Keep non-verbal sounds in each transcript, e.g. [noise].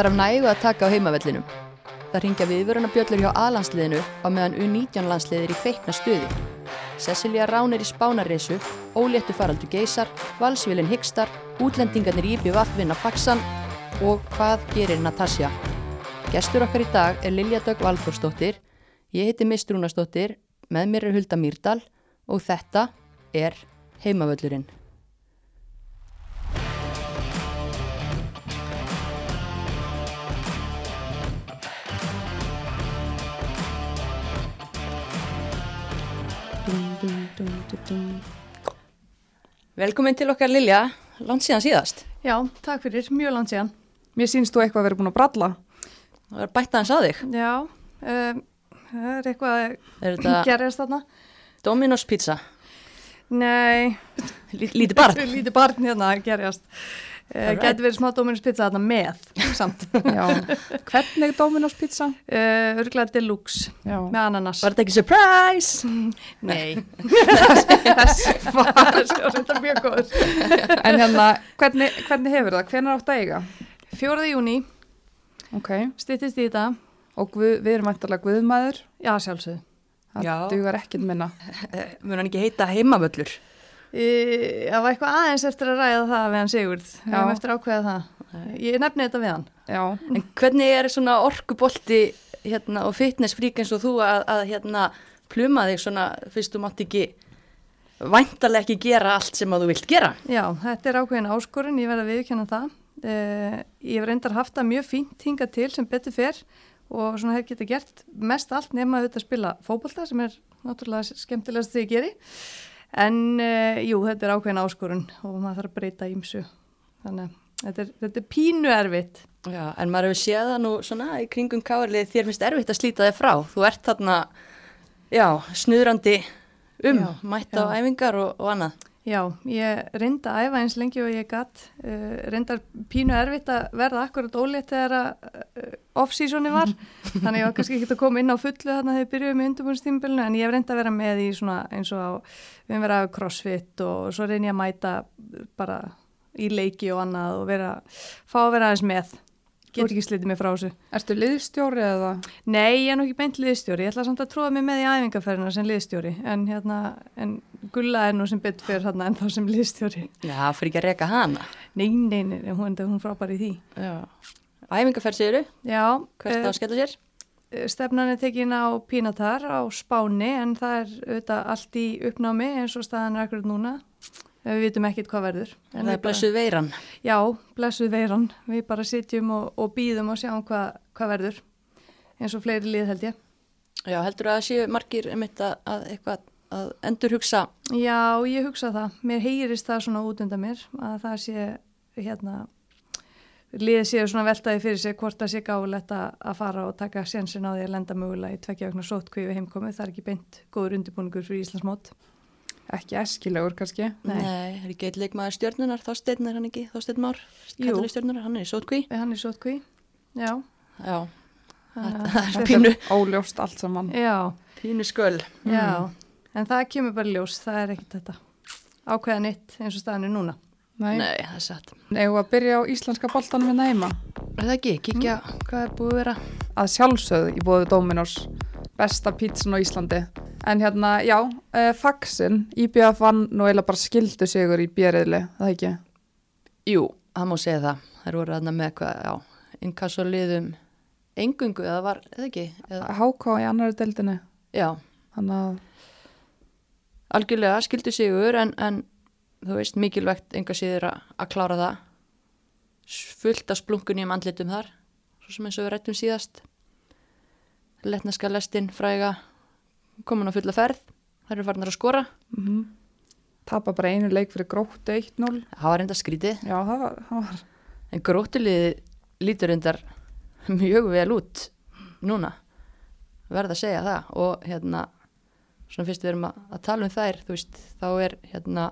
Það er af nægu að taka á heimavellinum. Það ringja viðvörunabjöllur hjá aðlandsliðinu á meðan U19 landsliðir í feikna stuði. Cecilia Rán er í spánarreisu, óléttu faraldu geysar, valsvílinn hyggstar, útlendingarnir íbjöf allvinna faxan og hvað gerir Natasja? Gestur okkar í dag er Lilja Dögg Valþórsdóttir, ég heiti Mistrúnastóttir, með mér er Hulda Mýrdal og þetta er Heimavöllurinn. Velkomin til okkar Lilja, langt síðan síðast. Já, takk fyrir, mjög langt síðan. Mér sínst þú eitthvað að vera búin að bralla. Það er bætt aðeins að þig. Já, um, það er eitthvað að þetta gerjast þarna. Dominos pizza? Nei, Lí- Lítið barn? [laughs] lítið barn hérna að gerjast. Uh, Alright. Gæti verið smá Dominus pizza þarna með, samt. [laughs] Já. Hvernig Dominos pizza? Uh, Örglega deluxe Já. með ananas. Var þetta ekki surprise? [laughs] Nei. [laughs] Þess var þetta mjög góður. En hérna, hvernig, hvernig hefur það? Hvernig átt að eiga? 4. júni, Ok. styttist í þetta. Og guð, við erum ættilega guðmaður. Já, sjálfsögðu. Það dugar ekkert minna. Eh, Mun hann ekki heita heimavöllur? Það var eitthvað aðeins eftir að ræða það við hann Sigurð. Við hefum eftir að ákveða það. Ég nefni þetta við hann. Já. En hvernig er svona orkubolti hérna, og fitnessfrík eins og þú að, að hérna, pluma þig svona fyrst þú mátt ekki væntalega ekki gera allt sem að þú vilt gera? Já, þetta er ákveðin áskorun, ég verð að viðkjanna það. Uh, ég hef reyndar haft það mjög fínt hingað til sem betur fer og svona hef getið gert mest allt nema auðvitað að spila fótbolta sem er náttúrulega skemmtilegast því ég geri. En uh, jú, þetta er ákveðin áskorun og maður þarf að breyta ímsu. Þannig að þetta er, þetta er pínu erfitt. Já, en maður hefur séð það nú svona í kringum káarlið þér finnst erfitt að slíta þig frá. Þú ert þarna, já, snuðrandi um, Já, mætta á æfingar og, og annað. Já, ég reynda að æfa eins lengi og ég gatt. Uh, reyndar pínu erfitt að verða akkurat ólétt þegar að uh, off-seasoni var. [laughs] Þannig ég var kannski ekki að koma inn á fullu þarna þegar ég byrjuði með undirbúinstímbilinu en ég hef reynda að vera með í svona eins og á, við höfum verið að crossfit og svo reyn ég að mæta bara í leiki og annað og vera, fá að vera aðeins með. Get ekki slitið mig frá þessu. Ertu liðstjóri eða? Nei, ég er nú ekki beint liðstjóri. Ég ætla samt að tróða mig með í æfingarferðina sem liðstjóri en, hérna, en Gulla er nú sem betur fyrir hérna en þá sem liðstjóri. Já, fyrir ekki að reka hana. Nei, nei, nei, nei, hún, hún er frábær í því. Já. Æfingarferð segiru, Já, hvert eh, á að skella sér? stefnan er tekin á Pínatar á Spáni en það er auðvitað allt í uppnámi eins og staðan er akkurat núna. Við vitum ekkit hvað verður. En Það er blessuð veiran. Já, blessuð veiran. Við bara sitjum og, og býðum og sjáum hvað, hvað verður. Eins og fleiri lið held ég. Já, heldur að það séu margir einmitt að, að eitthvað að endur hugsa Já, ég hugsa það. Mér heyrist það svona út undan mér að það sé hérna liðið séu svona veltaði fyrir sig hvort það sé gáfulegt að fara og taka sjensin á því að lenda mögulega í tveggja vegna sótkví við heimkomið. Það er ekki beint góður undirbúningur fyrir Íslandsmót. Ekki eskilegur kannski? Nei. Nei, er ekki eitt leikmaður stjörnunar, Þorsteinn er hann ekki, Þorsteinn Már, Jú. kallar í stjörnunar, hann er í sótkví. Hann í sótkví. Já. Já, það er þetta- pínu, Óljóst allt saman. Já, pínu sköl. já. En það kemur bara ljós. Það er ekkit þetta. Ákveða nýtt eins og staðan er núna. Nei. Nei, það er satt. Egu að byrja á íslenska boltanum við heima. Er það ekki, kíkja hvað er búið að vera? Að sjálfsögðu í bóðu Dominos. Besta pítsun á Íslandi. En hérna, já, uh, faxin, IBF vann nú eiginlega bara skildu sigur í bjeriðli, það ekki? Jú, það má segja það. Það voru þarna með hvað, já, inkassoliðum engungu, eða var, eða ekki? Eða, HK í annari deildinni. já, að, algjörlega skildu sigur en, en þú veist mikilvægt enga síður að, klára það fullt af splunkunni um andlitum þar svo sem eins og við rættum síðast letneska lestin fræga komin á fulla ferð þær eru farnar að skora. Mm tapa bara einu leik fyrir gróttu 1-0. það var enda skrítið. Já, það var, það var, en grótuliði lítur endar mjög vel út núna verð að segja það. Og hérna svona fyrst við erum að, að tala um þær þú veist, þá er hérna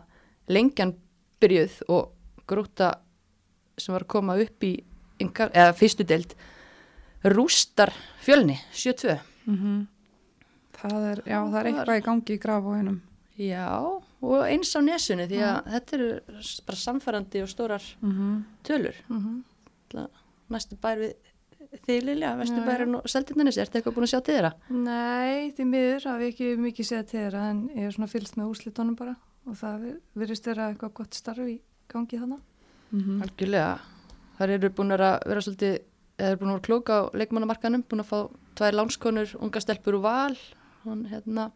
lengjan byrjuð og gróta sem var að koma upp í eða fyrstu deild rústar fjölni 72 mm það er, já, það er eitthvað í gangi í grafóinum. já, og eins á nesunu því að þetta eru bara samfærandi og stórar Mm tölur Mhm. Það- næstu bær við þig Lilja, vestu bærin og seldindanis, ertu eitthvað búin að sjá til þeirra? Nei, því miður hafi ekki mikið séð til þeirra en ég hef svona fylgst með úrslitónum bara og það virðist vera eitthvað gott starf í gangi þannig. Mhm. Algjörlega, þar eru búin að vera svolítið, eða eru búin að vera klóka á leikmannamarkanum, búin að fá tvær lánskonur, unga stelpur úr val, hún hérna,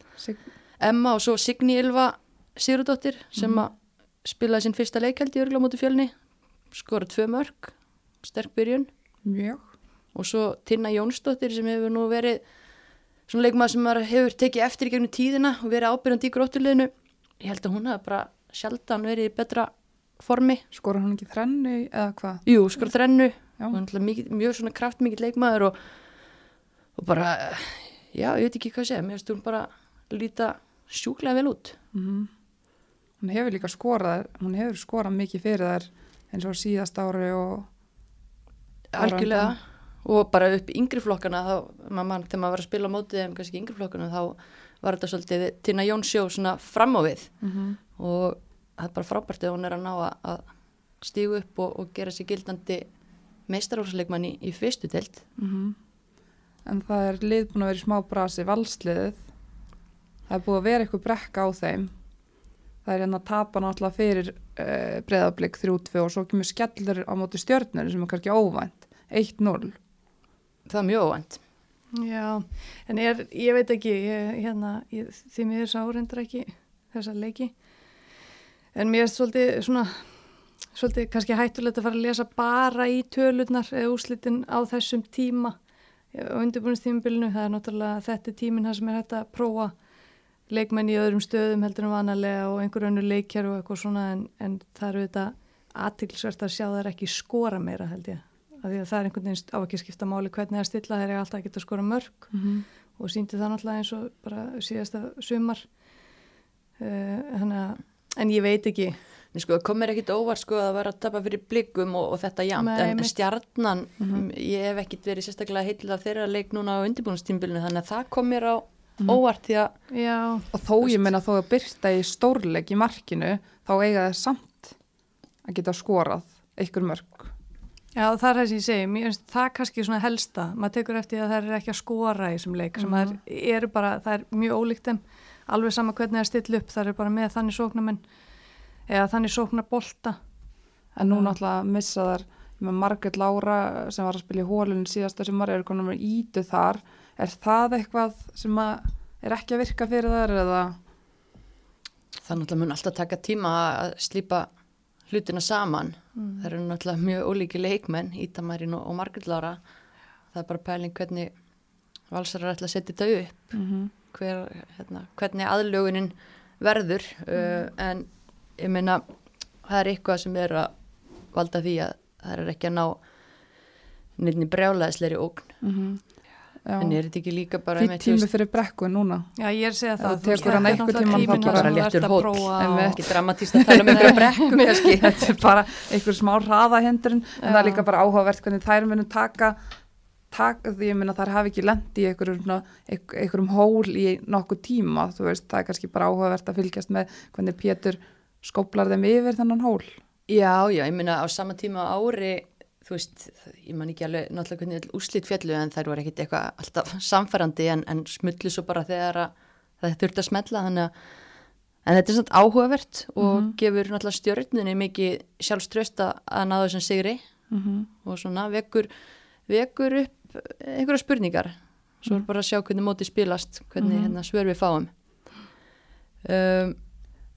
Emma og svo Signý Ylva Sigurðardóttir sem að spilaði sinn fyrsta leikhaldi í örgla mútu fjölni, skora tvö mörg, sterk byrjun Mjög. og svo Tinna Jónsdóttir sem hefur nú verið svona leikmaður sem hefur tekið eftir í gegnum tíðina og verið ábyrjandi í gróttuleginu. Ég held að hún hafi bara sjaldan verið í betra formi. Skora hann ekki þrennu eða hvað? Jú, skor þrennu Já. mjög svona kraftmikið leikmaður og, og bara, já, ég veit ekki hvað að segja, mér finnst hún bara líta sjúklega vel út. Mm Hún hefur líka skorað, hún hefur skorað mikið fyrir þær eins og síðast ári og Algjörlega og bara upp í yngri flokkana þá, mann, þegar maður var að spila á mótið en kannski yngri flokkana þá var þetta svolítið Tina Jónsjó svona fram á við mm og það er bara frábært ef hún er að ná að, stígu upp og, og gera sér gildandi meistarhúsleikmann í, í fyrstu deild. Mhm. En það er lið búin að vera í smá brasi valsliðið. Það er búið að vera eitthvað brekka á þeim. Það er hérna að tapa náttúrulega fyrir uh, breyðablík 3-2 og svo kemur skellur á móti stjörnur sem er kannski óvænt. 1-0. Það er mjög óvænt. Já, en er, ég veit ekki, ég, hérna, ég, því miður sá reyndar ekki þessa leiki. En mér er svolítið svona, svolítið kannski hættulegt að fara að lesa bara í tölurnar eða úrslitin á þessum tíma á undirbúinistímabilinu. Það er náttúrulega þetta er tíminn það sem er hægt að prófa leikmenn í öðrum stöðum heldur en vanalega og einhver önnu leikjar og eitthvað svona en, en það eru þetta aðtilsvert að sjá þær ekki skora meira held ég. Af því að það er einhvern veginn á ekki að skipta máli hvernig það stilla þeir eru alltaf að geta skora mörg Mm -hmm. og síndi það náttúrulega eins og bara síðasta sumar uh, hana, en ég veit ekki Nei, sko, það komir ekkit óvart sko að vera að tapa fyrir blikum og, og þetta jamt, Nei, en, en mitt- stjarnan, Mhm. ég hef ekkit verið sérstaklega heitlega þeirra leik núna á undirbúinistímbilinu þannig að það komir á óvart því að já, Og þó ég meina þó að byrta í stórleik í markinu þá eiga það samt að geta skorað einhver mörg. já það er það sem ég segi. Mér finnst það kannski svona helsta. Maður tekur eftir að það er ekki að skora í þessum leik sem Mhm. það er, eru bara, það er mjög ólíkt þeim. Alveg sama hvernig það er still upp það er bara með þannig sóknarmenn eða þannig sóknar bolta En nú náttúrulega missa þar með Margrét Lára sem var að spila í hólunum síðasta sem konar með ítu þar. Er það eitthvað sem er ekki að virka fyrir þar eða? það náttúrulega mun alltaf taka tíma að slípa hlutina saman. Það eru náttúrulega mjög ólíki leikmenn, Ítamærin og, Margrét Lára. Það er bara pæling hvernig valsarar ætla að setja þetta upp. Mm -hmm. hver, hérna, hvernig aðlögunin verður uh, en ég meina það er eitthvað sem er að valda því að það er ekki að ná nefnir brjálaðisleiri ógn en er þetta ekki líka bara Því tími veist, fyrir brekku núna. já ég er að segja það þú þú veist, tekur hann þetta er náttúrulega bara þar léttur prófa Einmitt. og- ekki dramatíst að tala með einhverja brekku [laughs] Þetta er bara einhver smá hraðahindrun en það er líka bara áhugavert hvernig þær munum taka, taka því ég minna þær hafi ekki lendi í einhverjum, einhverjum hól í nokkuð tíma. Þú veist, það er kannski bara áhugavert að fylgjast með hvernig Pétur skóplar þeim yfir þennan hól. já, já, ég meina á sama tíma á ári þú veist, ég man ekki alveg náttúrulega hvernig úrslit fjallu en þær voru ekkit eitthvað alltaf samfærandi en, en smullu svo bara þegar að það þurfti að smetla þannig að en þetta er svona áhugavert og Mhm. gefur náttúrulega stjörnunni mikið sjálfströsta að náðu þessum sigri Mm -hmm. og svona vekur, vekur upp einhverja spurningar svo er bara að sjá hvernig móti spilast hvernig Mhm. hérna, svör við fáum um,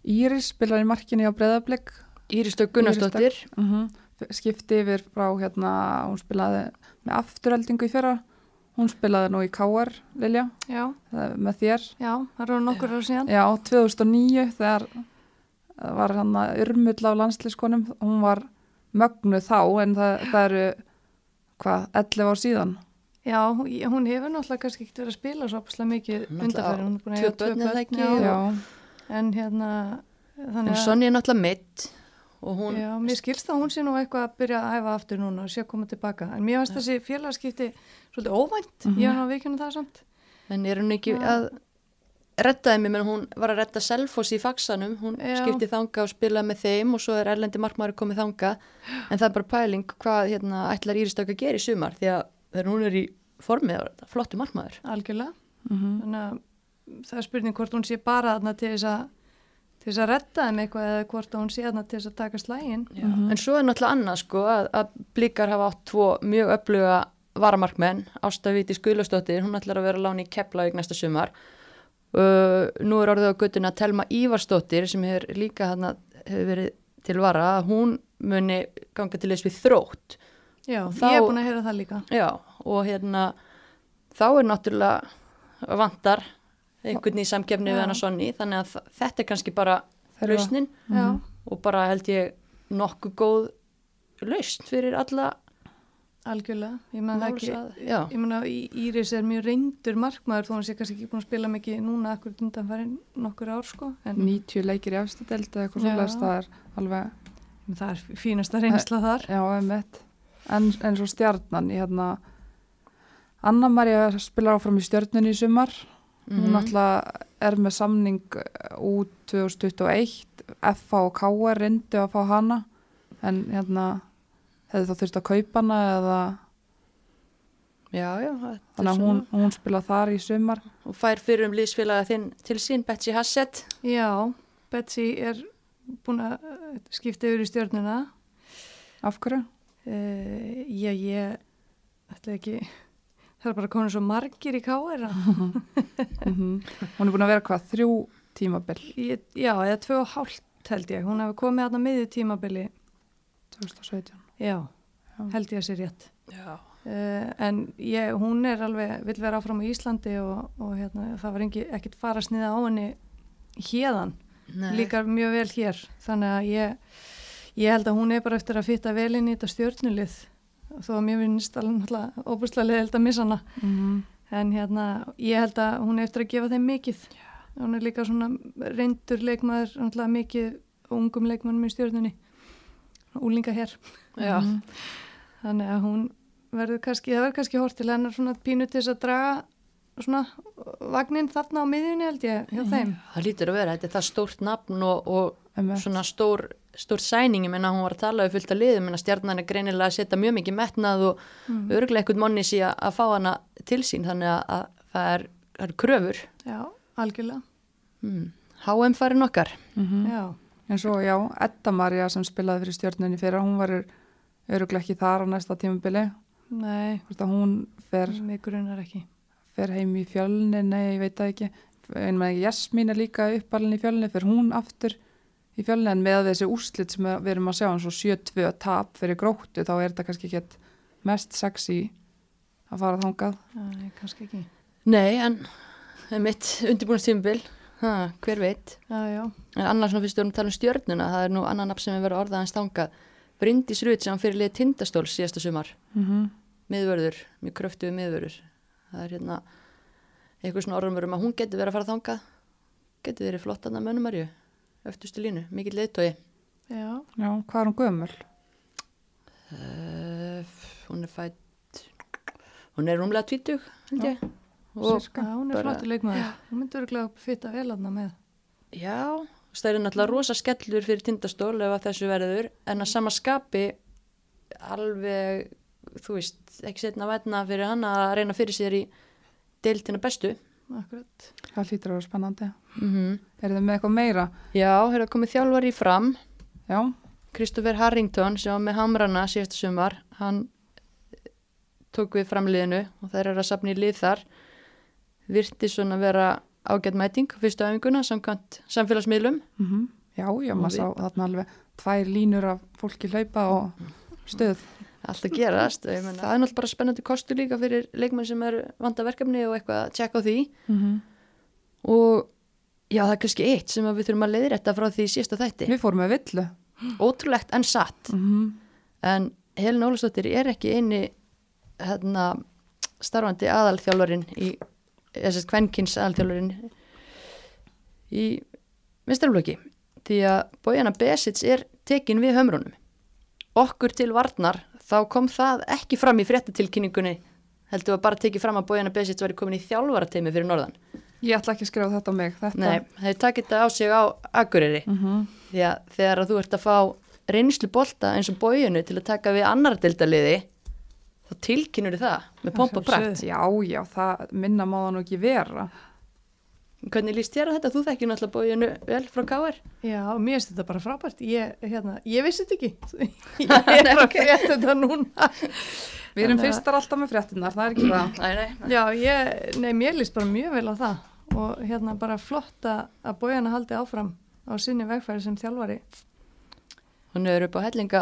Íris spilar í markinu á Breiðablík Íris Dögg Gunnarsdóttir. Mm -hmm. skipti yfir frá hérna, hún spilaði með afturöldingu í fyrra. Hún spilaði nú í KR Lilja, með þér. Já, það eru nokkur ára síðan. Já, 2009 þegar var hann að urmull af landslískonum hún var mögnu þá en það, það eru hvað, 11 ár síðan. Já, hún hefur náttúrulega kannski ekkert verið að spila svo mikið undarfæri, hún er búin að eiga tvö börn, já, já, en hérna, en Sonja er náttúrulega mitt hún já, mér skilst að hún sé nú eitthvað að byrja að æfa aftur núna og sé að koma tilbaka, en mér finnst þessi félagskipti svolítið óvænt, Mhm. ég er nú að vikina það samt. en er hún ekki Já. að rettaði mig, menn hún var að retta Selfoss í faksanum, hún Já. skipti þanga og spilaði með þeim og svo er erlendi markmaður komið þanga, en það er bara pæling hvað hérna, ætlar Íristak að gera í sumar því að hún er í formið flottu markmaður. algjörlega Mhm. þannig að það er spurning hvort hún sé bara þarna til þess að til þess að retta þeim eitthvað eða hvort hún sé þarna til þess að taka slægin Mhm. En svo er náttúrulega annað sko að, að blíkar hafa átt tvo mjög öfluga varamarkmenn, Ásta Víti Skuðlastóttir, hún ætlar að vera láni í Keflavík næsta sumar. Uh, nú er orðið á göttuna Telma Ívarsdóttir sem hefur líka hana, hefur verið til vara, að hún muni ganga til þess við þrótt. já, Þá- ég er búin að heyra það líka Já, og hérna þá er náttúrulega vantar einhvern í samkefni við Já. hana Sonni, þannig að þetta er kannski bara lausnin. Já, og bara held ég nokkuð góð lausn fyrir alla algjörlega. Ég menn það ekki ég menna Íris er mjög reyndur markmaður þó hann sé kannski ekki búin að spila mikið núna akkur undanfærin nokkur ár sko en 90 leikir í efstadeld eða eitthvað svolítið það er alveg, það er fínasta reynsla þar. Já, en eins og stjarnan í hérna. Anna Maria spilar áfram í stjörnunni í sumar hún Mhm. alltaf er með samning uh, út 2021 FH og KR reyndu að fá hana en hérna hefði þá þurft að kaupa hana eða Já, já, þannig að hún, hún spila þar í sumar og fær fyrir um liðsfélaga þinn til sín, Betsy Hassett. já, Betsy er búin að eh, skipta yfir í stjórnuna af hverju? uh, já, ég ætla ekki það er bara konur svo margir í káera Mm hún er búin að vera hvað, þrjú tímabil Ég, já, eða tvö og hálft held ég. Hún hefði komið aðna miðju tímabili, 2017 já, Já. held ég að sé rétt. Já. Uh, en ég, hún er alveg, vill vera áfram á Íslandi og, og hérna, það var engi, ekkit fara sniða á henni hérðan, líkar mjög vel hér. Þannig að ég, ég held að hún er bara eftir að fitta vel inn í þetta stjórnulið þó að mér finnst alveg náttúrulega óbúslega leðild að missa hana. mm En hérna, ég held að hún er eftir að gefa þeim mikið. Hún er líka svona reyndur leikmaður, náttúrulega mikið ungum leikmannum í stjórnunni. Úlinga hér. Mhm. Þannig að hún verður kannski, það verður kannski hort til hennar svona pínu til þess að draga svona vagnin þarna á miðjunni held ég hjá þeim. Það lítur að vera, þetta er það stórt nafn og, og svona stór, stór sæning, ég menna hún var að tala við fullt af liðum, menna stjarnan er greinilega að setja mjög mikið metnað og mm. örglega eitthvað monnis í að, að fá hana til sín, þannig að, að það er, það er kröfur. Já, algjörlega. Hmm. HM farin okkar. Mhm. Já, En svo, já, Edda Maria sem spilaði fyrir stjörnunni fyrir, hún var öruglega ekki þar á næsta tímabili. nei, að hún fer, fer heim í fjölni, nei, ég veit það ekki. En með ekki, Jasmín er líka uppalinn í fjölni, fyrir hún aftur í fjölni, en með þessi úrslit sem við erum að sjá, eins og 7-2 tap fyrir gróttu, þá er þetta kannski ekki mest sexy að fara þangað. Nei, kannski ekki. Nei, en mitt undirbúinnstímabil, ha, hver veit. Já, já, En annars svona fyrst við að tala um stjörnuna, það er nú annan nafn sem er verið orðaðan stangað. Bryndís Rut sem fyrir liðið tindastól síðasta sumar. Mm -hmm. miðvörður, mjög kröftuðu miðvörður það er hérna eitthvað svona orðumur um að hún getur verið að fara þangað getur verið flott annað mönumarju öftustu línu, mikill leiðtói já, Já, hvað er hún gömul? uh, hún er fætt hún er rúmlega 20 held ég og Sirka. já, hún er bara- flottur leikmaður. Hún myndur örglega fitta vel aðna með. já, það er náttúrulega rosa skellur fyrir tindastól ef að þessu verður en að sama skapi alveg þú veist, ekki setna vætna fyrir hann að reyna fyrir sér í deildina bestu Akkurat. Það hlýtur að vera spennandi. mm Er þið með eitthvað meira? já, hefur komið þjálfar í fram Já, Kristoffer Harrington sem var með Hamrana síðasta sumar, hann tók við framliðinu og þær eru að sapna í lið þar virti svona vera ágætt mæting fyrstu æfinguna samkvæmt samfélagsmiðlum mm já, já, Og maður sá þarna alveg tvær línur af fólki hlaupa og stöð. Allt að gerast, það er náttúrulega bara spennandi kostu líka fyrir leikmenn sem er vanda verkefni og eitthvað að tjekka á því. Mm -hmm. og já, það er kannski eitt sem við þurfum að leiðrætta frá því í síðasta þætti. Við fórum með villu. ótrúlegt en satt. Mm en Helin Ólastóttir er ekki eini hérna, starfandi aðalþjálfarinn í þessast kvenkins aðalþjálfarinn í minnstæðumlöki því að Bójana Besits er tekin við hömrunum. Okkur til varnar þá kom það ekki fram í fréttatilkynningunni heldur að bara tekið fram að Bójana Besits var komin í þjálfarateimi fyrir norðan Ég ætla ekki að skrifa þetta á mig. Þetta. Nei, þeir takk þetta á sig á Akureyri Mm því að þegar að þú ert að fá reynslu bolta eins og bójunu til að taka við annar dildaliði þá tilkynur það með pompa prakt Já, já, það minna má það nú ekki vera. Hvernig líst þér á þetta? Þú þekkir náttúrulega bójunu vel frá KR Já, mér finnst þetta bara frábært. Ég, hérna, ég vissi þetta ekki. [laughs] Ég [laughs] er að frétta þetta núna. Við erum fyrstar alltaf með fréttinar, það er ekki það. [clears throat] Nei, nei, Já, ég, nei, mér líst bara mjög vel á það og hérna bara flott að bójana haldi áfram á sinni vegfæri sem þjálfari hún er upp á hellinga,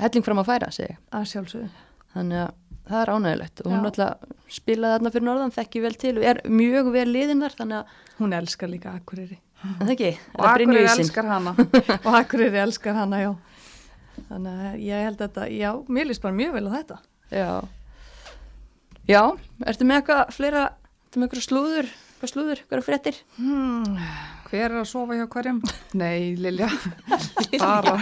helling fram að færa segi ég. að sjálfsögðu. þannig að það er ánægilegt og hún náttúrulega spilaði þarna fyrir norðan, þekki vel til og er mjög vel liðin þar, þannig að Hún elskar líka Akureyri en það ekki, Og Akureyri elskar hana. [laughs] og Akureyri elskar hana, já. Þannig að ég held að þetta, já, mér líst bara mjög vel á þetta. Já, já, ertu með eitthvað fleira, ertu með eitthvað slúður, eitthvað slúður, eitthvað fréttir? Hmm. Hver er að sofa hjá hverjum? [laughs] Nei, Lilja, [laughs] bara.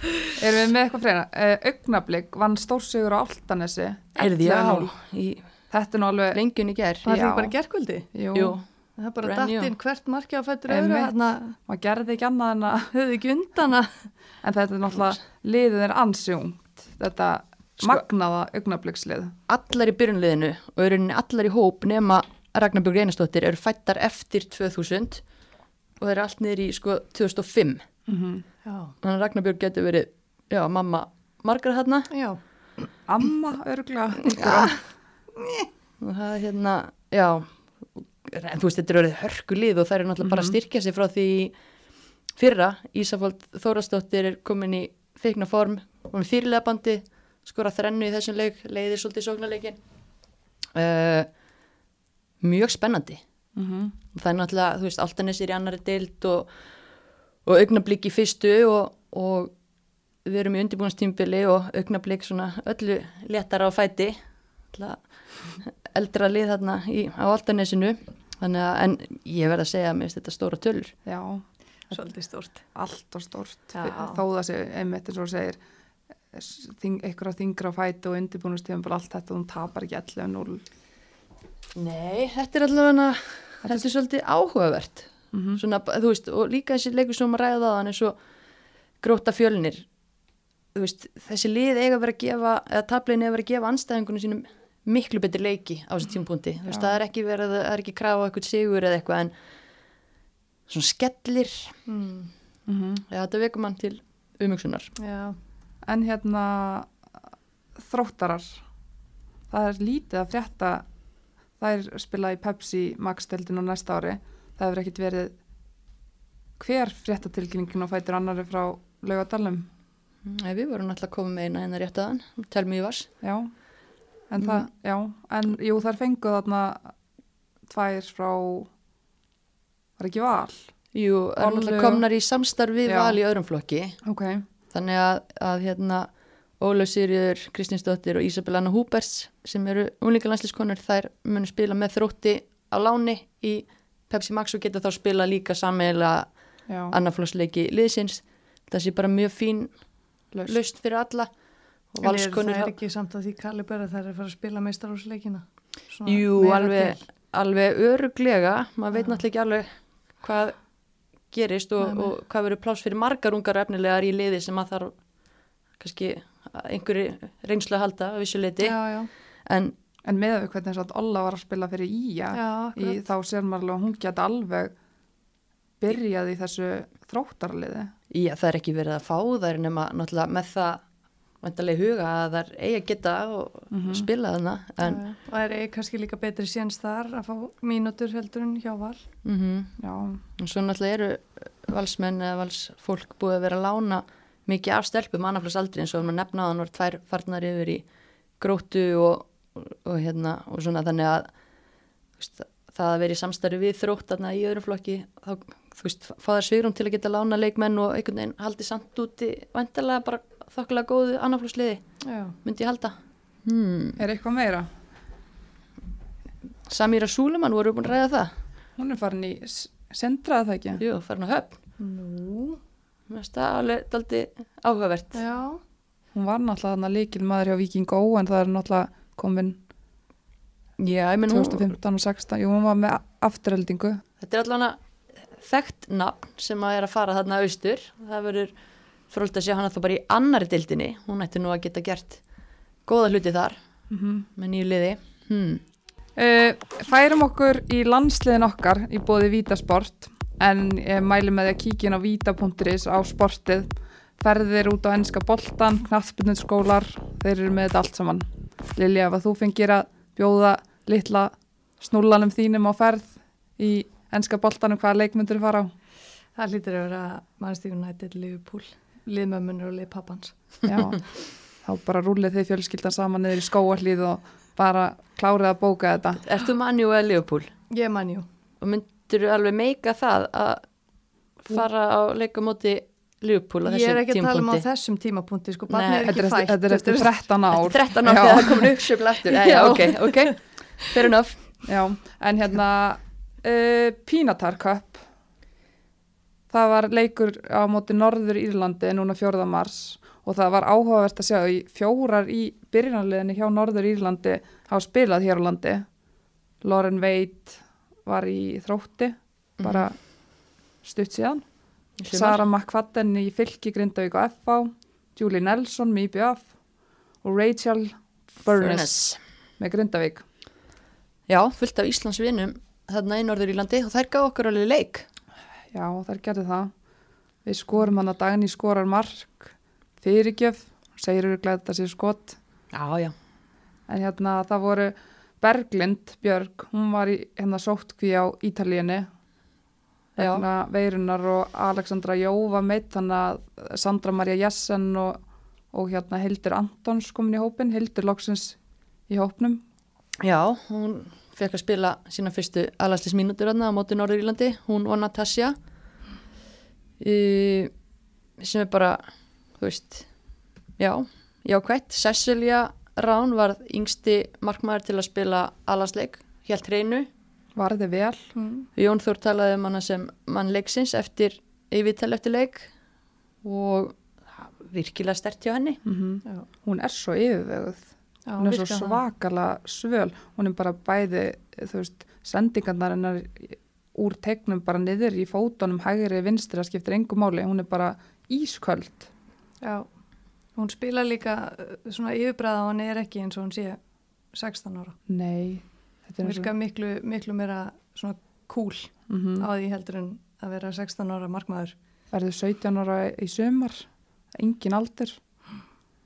Erum við með eitthvað fleira? Uh, augnablík vann stórsigur á Altanesi. Erði, já, 11-0. í Þetta er nú alveg, lengjun í ger. Það er bara Jú, Það er bara dattinn hvert marki á fættur öðru, þarna maður gerði ekki annað en að, [laughs] höfðu ekki undana. en þetta er náttúrulega liðið er ansjúmt. Þetta Sko- magnaða augnablíkslið. allar í byrjunliðinu og eru henni allar í hóp nema Ragnar Björg Einarsdóttir eru fættar eftir 2000 og þeir eru allt niður í sko 2005. Mm Já, Þannig að Ragnar Björg getur verið, já, mamma margar þarna já, Amma, örgla. og það er hérna, já, en þú veist, þetta er orðið hörkulið og það er náttúrulega bara að styrkja sig frá því fyrra. Ísafald Þórastóttir er komin í feikna form og með fyrirlega bandi, skora þrennu í þessum leik, leiðir svolítið sóknarleikin. Uh, mjög spennandi. Mm -hmm. það er náttúrulega, þú veist, Altanes er í annari deild og, og augnablík í fyrstu og, og við erum í undirbúinastímbili og augnablík svona öllu léttar á fæti eldra lið þarna í, á Altanesinu þannig að, en ég verð að segja að mér finnst þetta stóra tölur Já, svolítið stort. allt og stort. Já. Þó það sé einmitt eins og þú segir, þing, einhverja þingra á fæti og undirbúinustíðum bara allt þetta, hún tapar ekki 11-0. Nei, þetta er allavega þetta er svolítið áhugavert Mm svona, þú veist, og líka þessi leikur sem maður ræða á hann eins og gróta fjölnir. Þú veist, þessi lið eiga að vera að gefa eða tablegin eiga að vera að gefa anstæðingunum sínum miklu betri leiki á þessi tímpúnti þú veist, Já. það er ekki verið, það er ekki krafa eitthvað sigur eða eitthvað en svona skellir. Mm. -hmm. ja, þetta vekur mann til umhugsunar. Já, En hérna þróttarar það er lítið að frétta. Það er spilað í Pepsi Max-deldin á næsta ári það hefur ekkit verið hver fréttatilkynningin og fætur annari frá laugadalum við vorum alltaf koma með eina hennar rétt aðan tel mjög vars já en það, já, en jú þær fenguð þarna tvær frá var ekki val? Jú, það er komnar í samstarf við Já. val í öðrum flokki. Ok, þannig að, að hérna Ólaf Sýriður, Kristinsdóttir og Isabel Anna Húbers sem eru unlingalandsliskonur þær munu spila með þrótti á láni í Pepsi Max og geta þá spila líka sammeila já, annarflósleiki liðsins. Það sé bara mjög fín laust fyrir alla og en er, það er ekki samt að því kalibera þær er að fara að spila meistarhúsleikina. Jú, alveg, alveg öruglega maður veit Já. náttúrulega ekki alveg hvað gerist og, Nei, og hvað verður pláss fyrir margar ungar efnilegar í liði sem að þarf kannski einhverju reynslu að halda að vissu já, en en með við hvernig þess að Olla var að spila fyrir Ía já, í, þá sér maður alveg að hún geta alveg byrjað í þessu þróttarliði já, það er ekki verið að fá þær nema náttúrulega með það vantarlega huga að þær eigi að geta og Mhm. spila þarna já. Og það er kannski líka betri séns þar að fá mínútur heldur en hjá val. mm já, og svo náttúrulega eru valsmenn eða valsfólk búið að vera að lána mikið af stelpum annarflas aldrei eins og maður nefna að hann var tvær farnar yfir í grótu og, og, og hérna og svona þannig að veist, það að vera í samstarfi við þrótt þarna í öðru flokki þá þú veist, fá þær svigrum til að geta lána leikmenn og einhvern veginn haldi samt úti vantarlega bara þokkulega góðu annarflásliði Já, myndi ég halda. Hmm. er eitthvað meira? Samíra Súleman voru búin að ræða það? Hún er farin í s- sendraða það ekki? Jú, farin á höfn. Nú, Mér finnst það alveg daldi áhugavert. Já, hún var náttúrulega þarna líkil maður hjá Viking Ó en það er náttúrulega komin Já, ég hún, 2015 og 16, jú, hún var með afturheldingu. þetta er allavega þekkt nafn sem að er að fara þarna austur. Það verður fróld að sjá hana þá bara í annari dildinni. Hún ætti nú að geta gert góða hluti þar Mm með nýju liði. Hmm. Uh, færum okkur í landsliðin okkar í bóði Vítasport en ég mæli með því að kíkja inn á víta.is á sportið ferðir út á ennska boltan, knattspyrnusskólar þeir eru með þetta allt saman Lilja, ef að þú fengir að bjóða litla snúlanum þínum á ferð í ennska boltanum, hvaða leikmyndur fara á? Það hlýtur að vera Manchester United, Liverpool, liðmömmunur og liðpappans. Já, [laughs] þá bara rúlið þið fjölskyldan saman niður í skóarlíð og bara klárið að bóka þetta Ert þú manni eða Leopold? Ég man jú. Og myndir þú alveg meika það að fara á leikamóti Leopold á Ég er þessum ekki að tala um á tímapunkti? þessum tímapunkti, sko, barnið er ekki fætt. þetta er eftir 13 ár Eftir 13 átt Já. eða það komin uppsjöfla aftur. Já, já, ok, ok. Fair enough. Já, en hérna uh, Pínatar Cup það var leikur á móti Norður Írlandi núna 4. mars og það var áhugavert að sjá í fjórar í byrjunarliðinni hjá Norður Írlandi hafa spilað hér á landi Lauren Veit var í þrótti bara stutt síðan. Sara McFadden í fylki Grindavík og FH Julie Nelson með IBF og Rachel Furness með Grindavík Já, fullt af Íslands vinum þarna í Norður Írlandi og þær gaf okkur alveg leik. Já, þær gerði það. Við skorum hann að daginn í skorar mark, fyrirgjöf, segir öruglega þetta sé skot. Já, já. En hérna það voru Berglind Björg, hún var í hérna sóttkví á Ítalíunni. Já. Vegna veirunar og Alexandra Jó var meitt, þannig að Sandra Maria Jessen og, og hérna Hildur Antons komin í hópin, Hildur loksins í hópnum. Já, hún fekk að spila sína fyrstu alanslismínútur þarna á móti Norður Írlandi, hún og Natasja í, sem er bara, þú veist, já, jákvætt. Cecilia Rán var yngsti markmaður til að spila alansleik, helt hreinu. Varði vel. Mm. Jón Þór talaði um hana sem mann leiksins eftir yfirtel eftir leik og virkilega stert hjá henni. Mm Já. Hún er svo yfirveguð. Já, hún er svo svakala svöl hún er bara bæði þú veist, sendingarnar hennar úr tegnum bara niður í fótunum hægri vinstri, það skiptir engu máli hún er bara ísköld Já, hún spila líka uh, svona yfirbræða og hann er ekki eins og hún sé 16 ára. nei virka miklu, miklu meira svona cool mm á því heldur en að vera 16 ára markmaður. verður 17 ára í sumar? Engin aldur?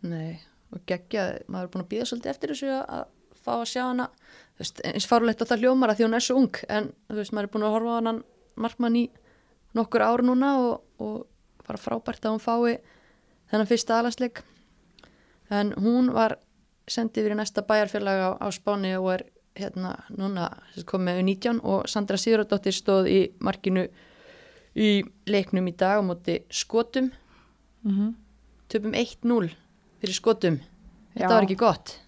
Nei, og geggja, maður er búin að býða svolítið eftir þessu að- að fá að sjá hana. Þú veist, eins farulegt að það hljómar að því hún er svo ung en þú veist, maður er búin að horfa á hann markmann í nokkur ár núna og, og bara frábært að hún fái þennan fyrsta alansleik en hún var sendið yfir í næsta bæjarfélag á, á Spáni og er hérna núna komið með 19 og Sandra Sigurðardóttir stóð í markinu í leiknum í dag á móti skotum mm -hmm. töpum 1-0 fyrir skotum Já. þetta var ekki gott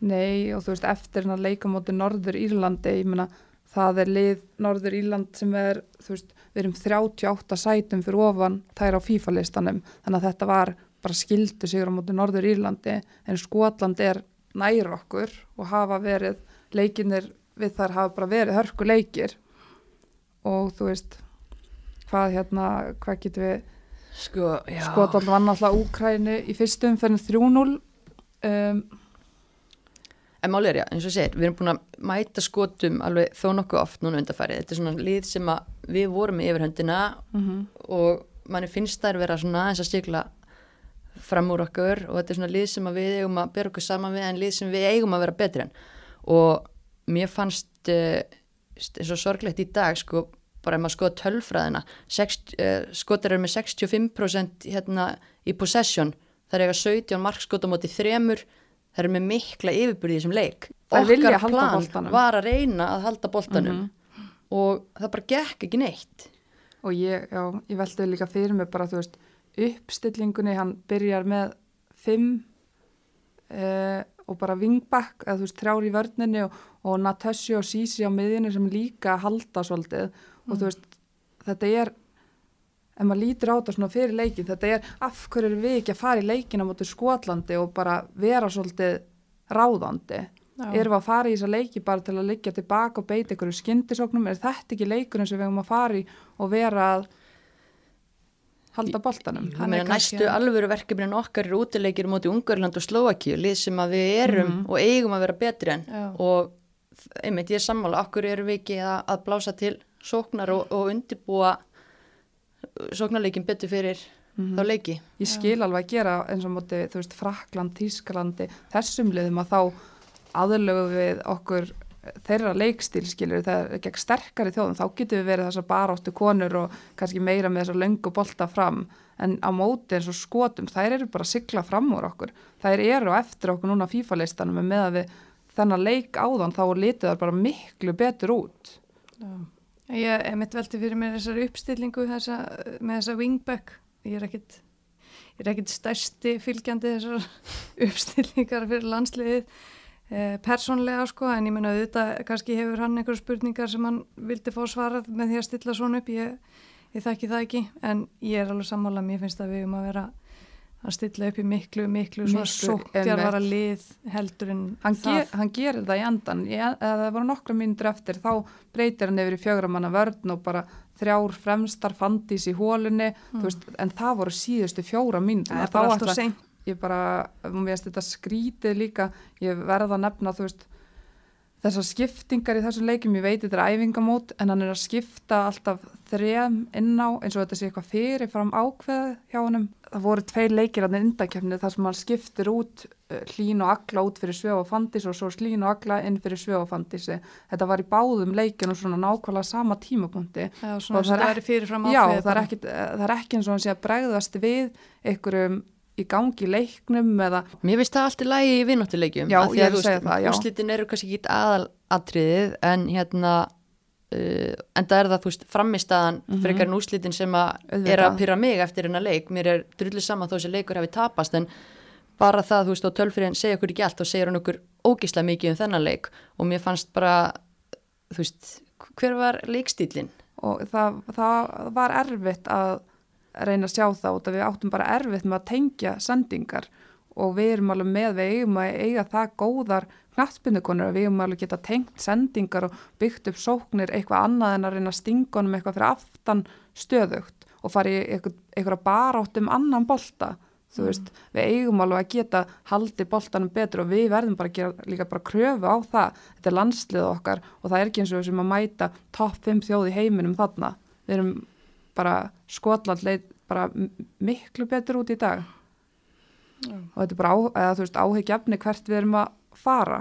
nei og þú veist eftir hann að leika móti Norður Írlandi ég meina það er lið Norður Írland sem er þú veist við erum 38 sætum fyrir ofan þær á FIFA listanum þannig að þetta var bara skildu sigur á móti Norður Írlandi en Skotland er nær okkur og hafa verið leikinir við þar hafa bara verið hörku leikir. Og þú veist hvað hérna, hvað getur við sko, já. Skotland vann alltaf Úkræni í fyrstum fyrir 3-0 um, en máli er já, eins og segir, við erum búin að mæta skotum alveg þó nokkuð oft núna undarfærið þetta er svona lið sem við vorum með yfirhöndina mm og manni finnst þær vera svona eins að stikla fram úr okkur og þetta er svona lið sem við eigum að bera okkur saman við en lið sem við eigum að vera betri en og mér fannst uh, eins og sorglegt í dag sko bara ef maður skoða tölfræðina uh, skotar eru með 65% hérna í possession. Það er eiga 17 markskot á móti þremur. Það eru með mikla yfirbyrði þessum leik. Okkar plan var að reyna að halda boltanum. Og það bara gekk ekki neitt. Og ég, já, ég veldi líka fyrir mig bara, þú veist, uppstillingunni hann byrjar með fimm uh, og bara vingbakk, eða þú veist, þrjár í vörninni og, og Natasja og Sisi á miðjunni sem líka halda svolítið. Og þú veist, þetta er ef maður lítur á þetta svona fyrir leikin þetta er, af hverju við ekki að fara í leikin á móti Skotlandi og bara vera svolítið ráðandi? Já. erum við að fara í þessa leiki bara til að liggja tilbaka og beita ykkur skyndisóknum, er þetta ekki leikurinn sem við höfum að fara í og vera að halda boltanum? Meina, kannski- næstu alvöru verkefnin okkar eru útileikir móti Ungarland og Slovakíu, lið sem að við erum og eigum að vera betri en Já. og einmitt ég er sammála, okkur erum við ekki að, að blása til sóknar og, og undirbúa sóknarleikin betur fyrir þá leiki. Ég skil alveg að gera eins og móti, þú veist, Frakland, Tískalandi, þessum liðum að þá aðlögu við okkur þeirra leikstíl skilur þegar gegn sterkari þjóðum þá getur við verið þessar baráttu konur og kannski meira með þessar löngu bolta fram. En á móti eins og skotum þær eru bara að sigla fram úr okkur. Þær eru eftir okkur núna FIFA-leistanum með að við þennan leik áðan þá litið þær bara miklu betur út. Ég er mitt velti fyrir mér þessari uppstillingu þessa, með þessa wingback. Ég er ekkit, ég er ekkit stærsti fylgjandi þessar [laughs] uppstillingar fyrir landsliðið persónlega sko en ég menna auðvitað kannski hefur hann einhverju spurningar sem hann vildi fá svarað með því að stilla svona upp. Ég, ég þekki það ekki en ég er alveg sammála, mér finnst að við um að vera að stilla upp í miklu, miklu, miklu sókjarvara lið heldur en hann, það. ger, hann gerir það í endan ég, eða það voru nokkra mínútur eftir þá breytir hann yfir í fjögramanna vörn og bara þrjár fremstar fandís í hólunni veist, en það voru síðustu fjóra mínútur Það er bara allt og seint. Ég bara, mér finnst þetta skrítið líka. Ég verða að nefna þú veist þessar skiptingar í þessum leikum, ég veit þetta er æfingamót en hann er að skipta alltaf þrem inn á eins og þetta sé eitthvað fyrirfram ákveð hjá honum. Það voru tveir leikir að indakefni þar sem hann skiptir út uh, hlín og agla út fyrir svöf og fandis og svo hlín og agla inn fyrir svöf og fandisi þetta var í báðum leikinu svona nákvæmlega sama tímapunkti. Já, svona Og það er það er fyrirfram Já, það er, ekki, það er ekki eins og hann sé að bregðast við einhverjum í gangi leiknum eða Mér finnst það allt í lagi í vinnáttuleikjum. Já, ég er að segja það, já. Úrslitin eru kannski ekki aðalatriðið en hérna, uh, en það er það, þú veist, framistaðan frekar en úrslitin sem að er að pyrra mig eftir hennar leik. Mér er drullu saman þó sem leikur hafi tapast en bara það, þú veist, og tölfriðin segja okkur ekki allt og segir hann okkur ógislega mikið um þennan leik og mér fannst bara, þú veist, hver var leikstílinn? og það, það var erfitt að reyna að sjá það út að við áttum bara erfitt með að tengja sendingar og við erum alveg með, við eigum að eiga það góðar knattspinnukonur að við eigum alveg geta tengt sendingar og byggt upp sóknir eitthvað annað en að reyna að stinga honum eitthvað fyrir aftan stöðugt og fara í eitthvað, barátt um annan bolta þú veist, við eigum alveg að geta haldi boltanum betur og við verðum bara að gera líka bara kröfu á það. Þetta er landslið okkar og það er ekki eins og sem að mæta topp 5 þjóð í heiminum þarna. Við erum bara Skotland leit bara miklu betur út í dag. Og þetta er bara á, eða, þú veist, áhyggjafni hvert við erum að fara.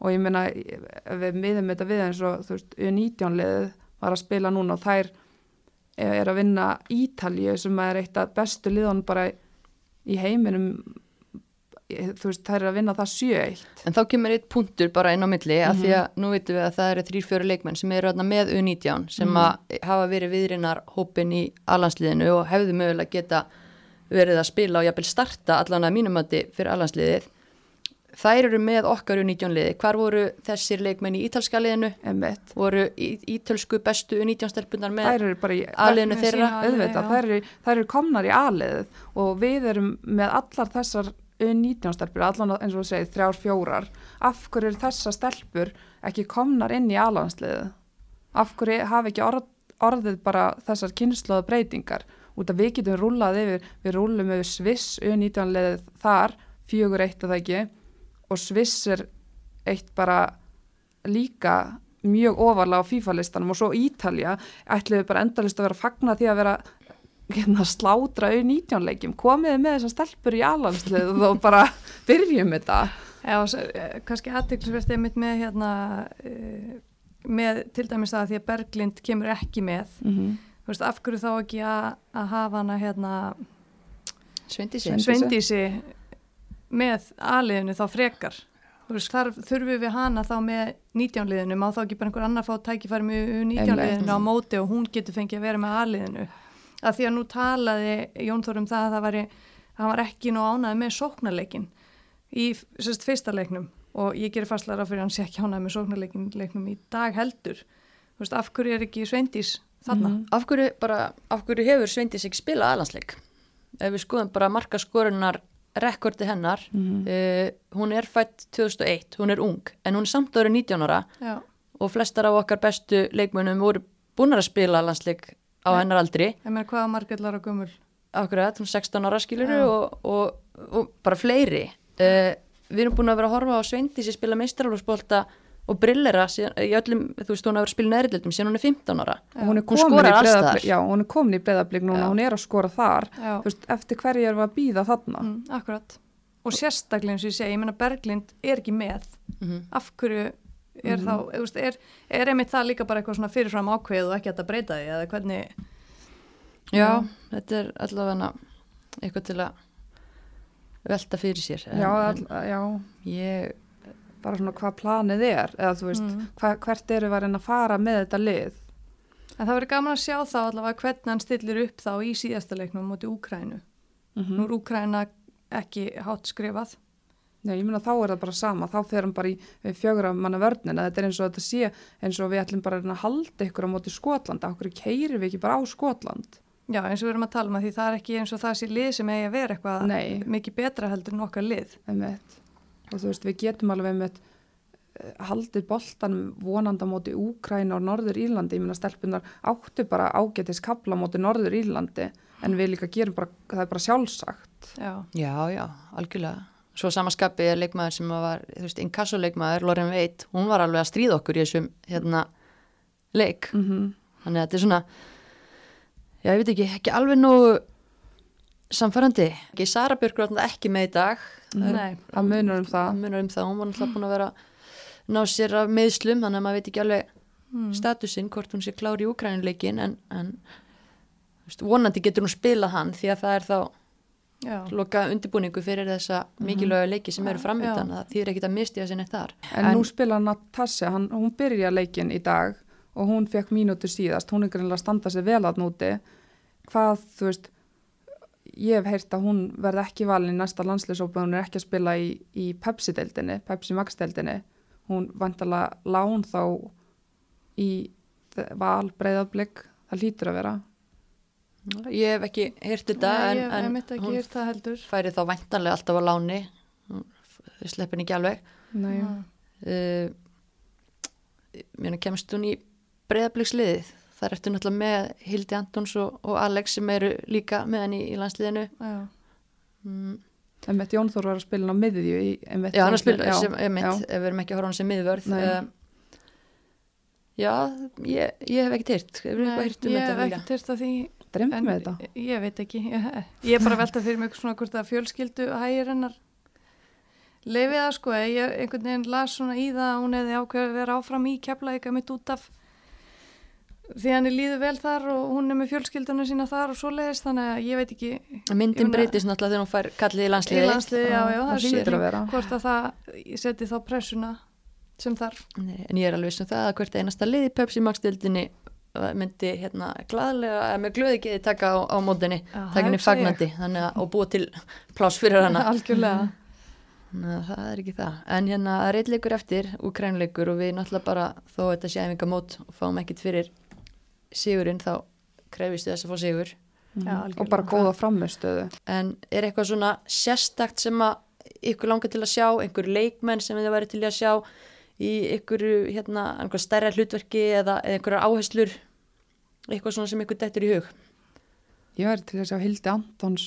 Og ég meina ef við miðum þetta við eins og þú veist, U19 liðið var að spila núna og þær er að vinna Ítalju sem er eitt af bestu liðan bara í heiminum þú veist, þær er að vinna það 7-1 En þá kemur eitt punktur bara inn á milli af því að nú veitum við að það eru þrýr fjóri leikmenn sem eru með U19 sem að hafa verið viðrinnar hópin í alansliðinu og hefðu mögulega geta verið að spila og jafnvel starta allan að mínumati fyrir alansliðið. Þær eru með okkar U19 liði. Hvar voru þessir leikmenn í ítalska liðinu? emitt Voru í, ítölsku bestu U19 stelpunar með þær eru bara í aliðinu með þeirra? sína- auðvitað, þær eru, þær eru komnar í aliðið og við erum með allar þessar 19 stelpur, allan eins og þú segir þrjár fjórar, af hverju eru þessar stelpur ekki komnar inn í alansliðið af hverju hafa ekki orð, orðið bara þessar kynnslóða breytingar? Út að við getum rúlað yfir, við rúlum yfir Sviss U19 liðið þar, fjögur eitt að það ekki? Og Sviss er eitt bara líka mjög ofarlega á FIFA-listanum og svo Ítalja ætluðu bara endalist að vera fagna því að vera hérna, slátra auð 19 leikjum komiði með þessar stelpur í alanslið og bara byrjum þetta Já, eh, kannski aðteklisvert einmitt með hérna eh, með til dæmis það að því að Berglind kemur ekki með. Mm -hmm. þú veist, af hverju þá ekki að, að hafa hana hérna Sveindísi. Sveindísi. Með aðliðinu þá frekar? Þú veist, þar þurfum við hana þá með 19 liðinu, má þá ekki bara einhver annar fá tækifæri með 19 liðinu á móti og hún getur fengið að vera með aðliðinu að því að nú talaði Jón Þór um það að það væri, að hann var ekki nú ánaði með sóknarleikin í sérst, fyrsta leiknum og ég gerir fastlega fyrir að hann sé ekki ánaði með sóknarleikin leiknum í dag heldur veist, af hverju er ekki Sveindís þarna? Af hverju, bara, af hverju hefur Sveindis ekki spilað alansleik? Ef við skoðum bara markaskorunar rekordi hennar Mhm. uh, hún er fætt 2001, hún er ung en hún er samt árið 19 ára Já, og flestar af okkar bestu leikmönnum voru búnar að spila landsleik á hennar aldri ég meina hvaða margillar og gummul. akkurat, hún er 16 ára skiluru og, og, og bara fleiri uh, við erum búin að vera að horfa á Sveindi sem spila meistarálfsbolta og brillera síðan, í öllum, þú veist, hún að spila neðrildum síðan hún er 15 ára og hún er Hún skorar alls staðar. já, hún er komin í breyðablík núna, Já. hún er að skora þar veist, eftir hverju erum við að býða þarna mm, akkurat. Og sérstaklega eins og ég segi, ég meina Berglind er ekki með. mm Af hverju er Mhm. þá, veist, er, er einmitt það líka bara eitthvað svona fyrirfram ákveð og ekki að breyta því eða hvernig, Já, þetta er allavega eitthvað til að velta fyrir sér en, já, all, já, ég, bara svona hvað planið er eða þú veist, Mm. hva, hvert eru við að reyna að fara með þetta lið En það verður gaman að sjá þá allavega hvernig hann stillir upp þá í síðasta leiknum mútið Úkrænu. mm Nú er Úkræna ekki hátt skrifað. Já, ég meina þá er það bara sama, þá fer hann bara í við fjögra manna vörnina, þetta er eins og þetta sé eins og við ætlum bara að halda ykkur á móti Skotland, okkur keirir við ekki bara á Skotland? Já, eins og við erum að tala um að því það er ekki eins og það sé lið sem eigi að vera eitthvað Nei. mikið betra heldur en okkar lið. einmitt. og þú veist, við getum alveg einmitt eh, haldið boltan vonandi á móti Úkræna og Norður Írlandi, ég meina stelpunar áttu bara ágætis kapla á móti Norður Írlandi en við líka gerum bara, það er bara sjálfsagt. Já, já, já, algjörlega svo samaskapi er leikmaður sem var inkassoleikmaður, Loren Veit hún var alveg að stríða okkur í þessum hérna, leik, mm þannig að þetta er svona já, ég veit ekki, ekki alveg nú samfærandi ekki Sara þarna ekki með í dag. Nei, það munar um það. Um það, hún var náttúrulega búin að vera ná sér af meðslum, þannig að maður veit ekki alveg mm. statusinn, hvort hún sé klári í Ukrænuleikin en, en veist, vonandi getur hún spilað hann því að það er þá loka undirbúningu fyrir þessa mikilvæga leiki sem eru framöndan, það þýr ekkit að mistiða sinni þar. En, nú spila Natasja, hann, hún byrja leikin í dag og hún fekk mínútur síðast, hún er greinlega að standa sig vel að núti. Hvað, þú veist, ég hef heyrt að hún verði ekki valin í næsta landslýsópa, hún er ekki að spila í, í Pepsi-deildinni, Pepsi Max-deildinni. Hún vantalega lán þá í val breyðablík, það lítur að vera. Ég hef ekki heyrt þetta Nei, en, en mitt ekki hún hýrt það heldur. færi þá væntanlega alltaf á láni, hún sleppin ekki alveg. Uh, mér kemst hún í breyðabliksliðið, þar ertu náttúrulega með Hildi Antons og, og Alex sem eru líka með henni í landsliðinu. Já, Mm. einmitt Jón Þór var að spila á miðju í einmitt. Já, hann að spila sem, já. ef við erum ekki að horfa á hann sem miðvörð um, Já, ég, ég hef eitthvað heyrt um ég hef ekki hýrt að því En með þetta. ég veit ekki. Ég, ég er bara að velta fyrir mig svona hvort að fjölskyldu hægir hennar lefið það sko. Ég einhvern veginn las svona í það að hún hefði ákveðið að vera áfram í keflaðika mitt út af því hann er líður vel þar og hún er með fjölskyldunum sína þar og svoleiðis þannig að ég veit ekki Myndin breytist náttúrulega þegar hún fær kallið í í landsliði landsliði, já, já, það er að vera. hvort að það seti þá pressuna sem þarf. Nei, En ég er alveg sem það að hvert einasta liði Pepsi Max-dildinni myndi hérna glæðlega, eða með glöði geði taka á, á mótinni, taka henni fagnandi þannig að, og búa til pláss fyrir hana [laughs] Algjörlega. Þannig að það er ekki það. En hérna það er eitt leikur eftir, úkrænleikur og við náttúrulega bara, þó að þetta sé æfingamót og fáum ekkit fyrir sigurinn þá krefist þess að fá sigur. Mhm. Já, og bara góða framistöðu. En er eitthvað svona sérstakt sem að ykkur langar til að sjá, einhver leikmenn sem þið væri til að sjá í ykkur hérna, einhver stærra hlutverki eða, eða einhverjar áherslur, eitthvað svona sem ykkur dettur í hug. Ég væri til að sjá Hildi Antons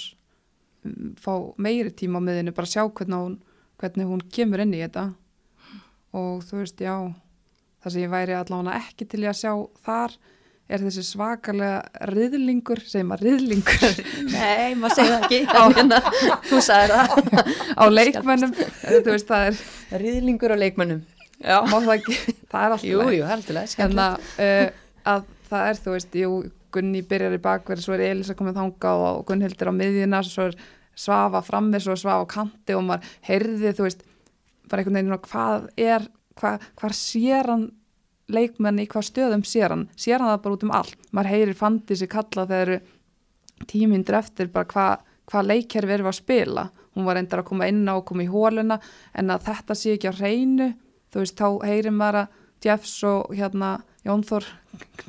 um, fá meiri tíma á miðinu, bara sjá hvernig hún, hvernig hún kemur inn í þetta og þú veist, já, það sem ég væri allavega ekki til að sjá þar er þessi svakalega riðlingur, segjum að riðlingur [laughs] Nei, maður segir það ekki, [laughs] á [laughs] hérna, þú sagði það. á leikmönnum, þú veist, það er, Ríðlingur á leikmennum. Það ekki, það er alltaf Jú, jú, heldilega, hérna, skemmtilegt. uh, að það er, þú veist, jú, Gunni byrjar í bakverði, svo er Elisa komið þangað og Gunnhildur á miðjuna, svo er Svafa frammi, svo er Svafa á kanti og maður heyrði, þú veist, bara einhvern veginn, hvað er, hvað, hvað sér hann leikmenni, hvað stöðum sér hann, sér hann það bara út um allt, maður heyrir fandi sig kalla þegar tímyndur eftir bara hvað hva leikkerfi erum við að spila, hún var reyndar að koma inn á og koma í hóluna, en að þetta sé ekki á hreinu, þú veist, þá heyrir maður að Jeffs og hérna Jón Þór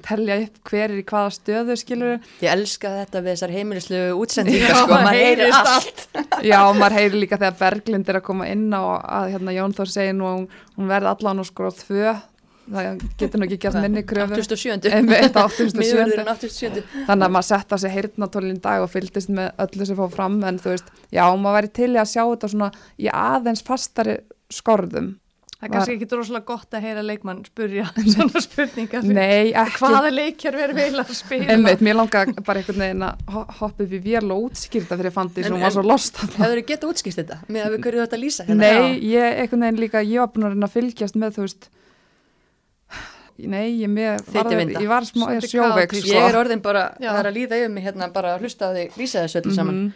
telja upp hver er í hvaða stöðu skilur Ég elska þetta við þessar heimilislu útsendingar sko, maður heyrir allt. Já, maður heyri líka þegar Berglind er að koma inn á að hérna, Jón Þór segir nú að hún, verði allan og sko tvö það getur nú ekki gert minni kröfu 87. Einmitt, 87. Miðurðurinn 87. þannig að maður setta sig heyrnatólinn dag og fylgdist með öllu sem fór fram en þú veist, já, maður væri til að sjá þetta svona í aðeins fastari skorðum Það er kannski ekki droslega gott að heyra leikmann spurja [laughs] svona spurningar. Nei, ekki Hvaða leikjar verður vel að spila? Einmitt, mér langar bara einhvern veginn að ho- hoppa upp í vél og útskýrta fyrir fandi sem En- hún var svo lost. Hefur þið getað útskýrt þetta? Með að við hverju þetta lýsa hérna? Nei, ég einhvern veginn líka, ég var búin að reyna að fylgjast með, þú veist, nei, ég, með, var, Þytivinda. ég var smá ég er Svolítið sjóveik, kaotísk. sko. Ég er orðin bara, Já. það er að líða yfir mig hérna bara að hlusta á þig lýsa þessu öllu saman. Mhm.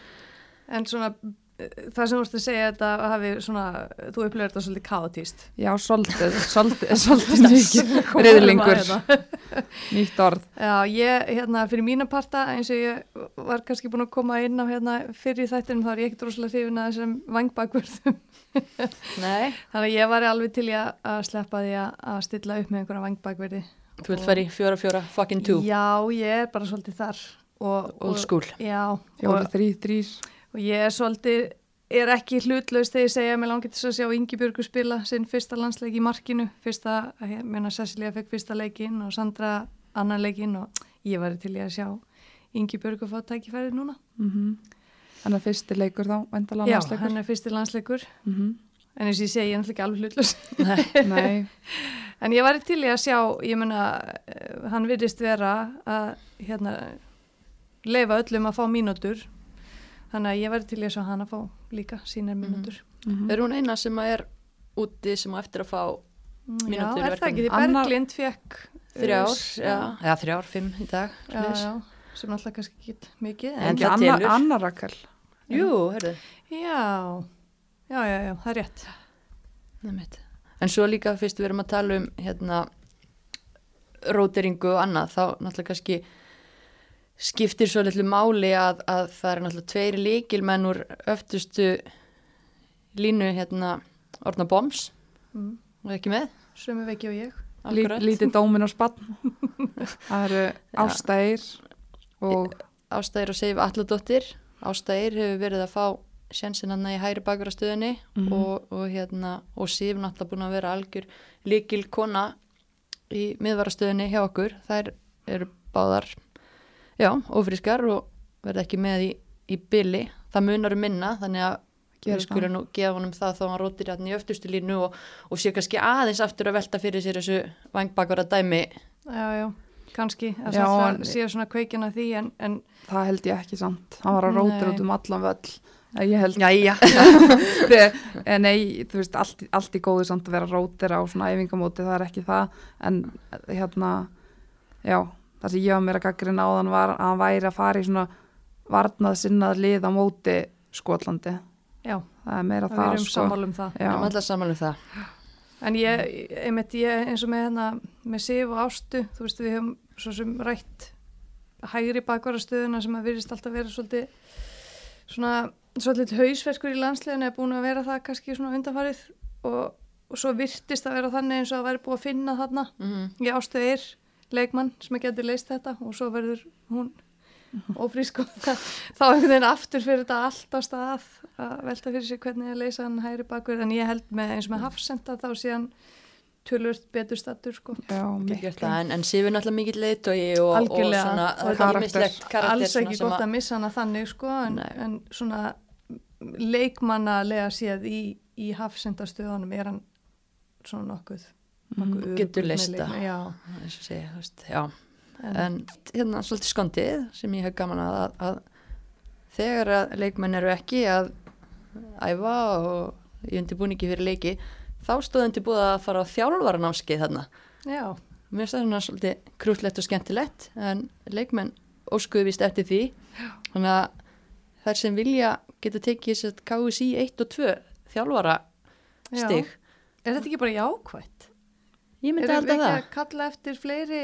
En svona, það sem þú vorst að segja þetta hafi svona, þú upplifir þetta svolítið kaotíst. Já, svolítið, svolítið, [laughs] svolítið mikið, reyðlingur, [laughs] nýtt orð. Já, ég, hérna, fyrir mína parta, eins og ég var kannski búin að koma inn á hérna fyrir þættinum, þá er ég ekkert rosalega hrifin að þessum vangbakvörðum. [laughs] Nei, Þannig að ég var alveg til í að, sleppa því að, stilla upp með einhverja vangbakverði. þú vilt fara í fjóra fjóra fucking two, Já, ég er bara svolítið þar. Og, old school. Já, Fjóri, og, þrý. Og ég er svolítið, er ekki hlutlaust þegar ég segja að mér langi til að sjá Ingi Björgu spila sinn fyrsta landsleik í markinu. Fyrsta, ég meina Cecilia fekk fyrsta leikinn og Sandra annan leikinn og ég var til í að sjá Ingi Björgu fá tækifærið núna. Mm Þannig að fyrsti leikur þá, vendalega Já, landsleikur. hann er fyrsti landsleikur. Mm En eins og ég segi, ég er náttúrulega ekki alveg hlutlaust. Nei, [laughs] En ég var til í að sjá, ég meina, eh, hann virðist vera að hérna, leifa öllum að fá mínútur. Þannig að ég var til í að að fá líka sínar mínútur. mm er hún eina sem að er úti sem á eftir að fá Mm, Mínútur Já, er það ekki? Því Anna- Berglind fekk uh, þrjár, já, já, þrjár, fimm í dag. já, já, sem alltaf kannski ekki mikið. En En, ekki það Anna, telur. Anna Rakel. Jú, hörðu. já, já, já, já, það er rétt. Nefnt. En svo líka fyrst við erum að tala um hérna róteringu og annað, þá náttúrulega kannski skiptir svo litlu máli að, að það er náttúrulega tveiri líkilmenn úr öftustu línu hérna Orna Boms Mm. og ekki með Sömu veiki og ég. Lí, akkurat. lítið dómin og spann. [laughs] Það eru ástæðir og Ástæðir og Seif Alladóttir Ástæðir hefur verið að fá sjensin hann í hæri bakurastöðinni Mhm. og, og hérna og Sif náttúrulega búin að vera algjör líkil kona í miðvarastöðinni hjá okkur þær eru báðar já, ofrískar og verða ekki með í, í byli það munar um minna þannig að við skulum nú gefa honum það þá hann rótir hérna í öftustu línu og, og sé kannski aðeins aftur að velta fyrir sér þessu vangbakara dæmi Já, já, kannski. Það Já, en- séu svona kveikina því en, en það held ég ekki samt. Hann var að rótir út um allan völl. Ég held, Jæja, [laughs] Þegar- eh, nei, þú veist, allt, allt í góðu samt að vera rótir á svona æfingamóti, það er ekki það. En eh, hérna, já, það sem ég var mér að gaggrina á þann var að hann væri að fara í svona varnað sinnað lið á móti Skotlandi. já, Það er meira það það, við erum sko. sammála um það. við erum Já, allar saman um það En ég, einmitt ég eins og með hérna, með Sif og Ástu, þú veist við höfum svo sem rætt hægri bakvarastöðuna sem að virðist alltaf vera svolítið svona, svolítið hausverkur í landsliðinu er búin að vera það kannski svona undanfarið og, og svo virtist að vera þannig eins og að væri búið að finna þarna mm í Ástu er leikmann sem að geti leist þetta og svo verður hún ófrísk og þá einhvern veginn aftur fyrir þetta allt á stað að velta fyrir sig hvernig að leysa hann hægri bakverð en ég held með eins og með hafsenda þá sé hann tölvört betur stattur sko. Já, en, en er náttúrulega mikill leiðtogi og, og svona Og er karakter. karakter alls svona ekki gott að- missa hana þannig sko en, en svona leikmannalega séð í, í hafsendastöðunum er hann svona nokkuð, Getur já, eins og veist, já. En, hérna svolítið skondið sem ég hef gaman að, að, að þegar að leikmenn eru ekki að æfa og í undirbúningi fyrir leiki þá stóð undirbúða að fara á þjálfaranámskeið þarna. Já, mér finnst það svona svolítið krútlegt og skemmtilegt en leikmenn óskuðu vist eftir því. Þannig að þær sem vilja geta tekið að KSI 1 og 2 þjálfara já. stig er þetta ekki bara jákvætt? Ég myndi Erum við alltaf ekki það. að kalla eftir fleiri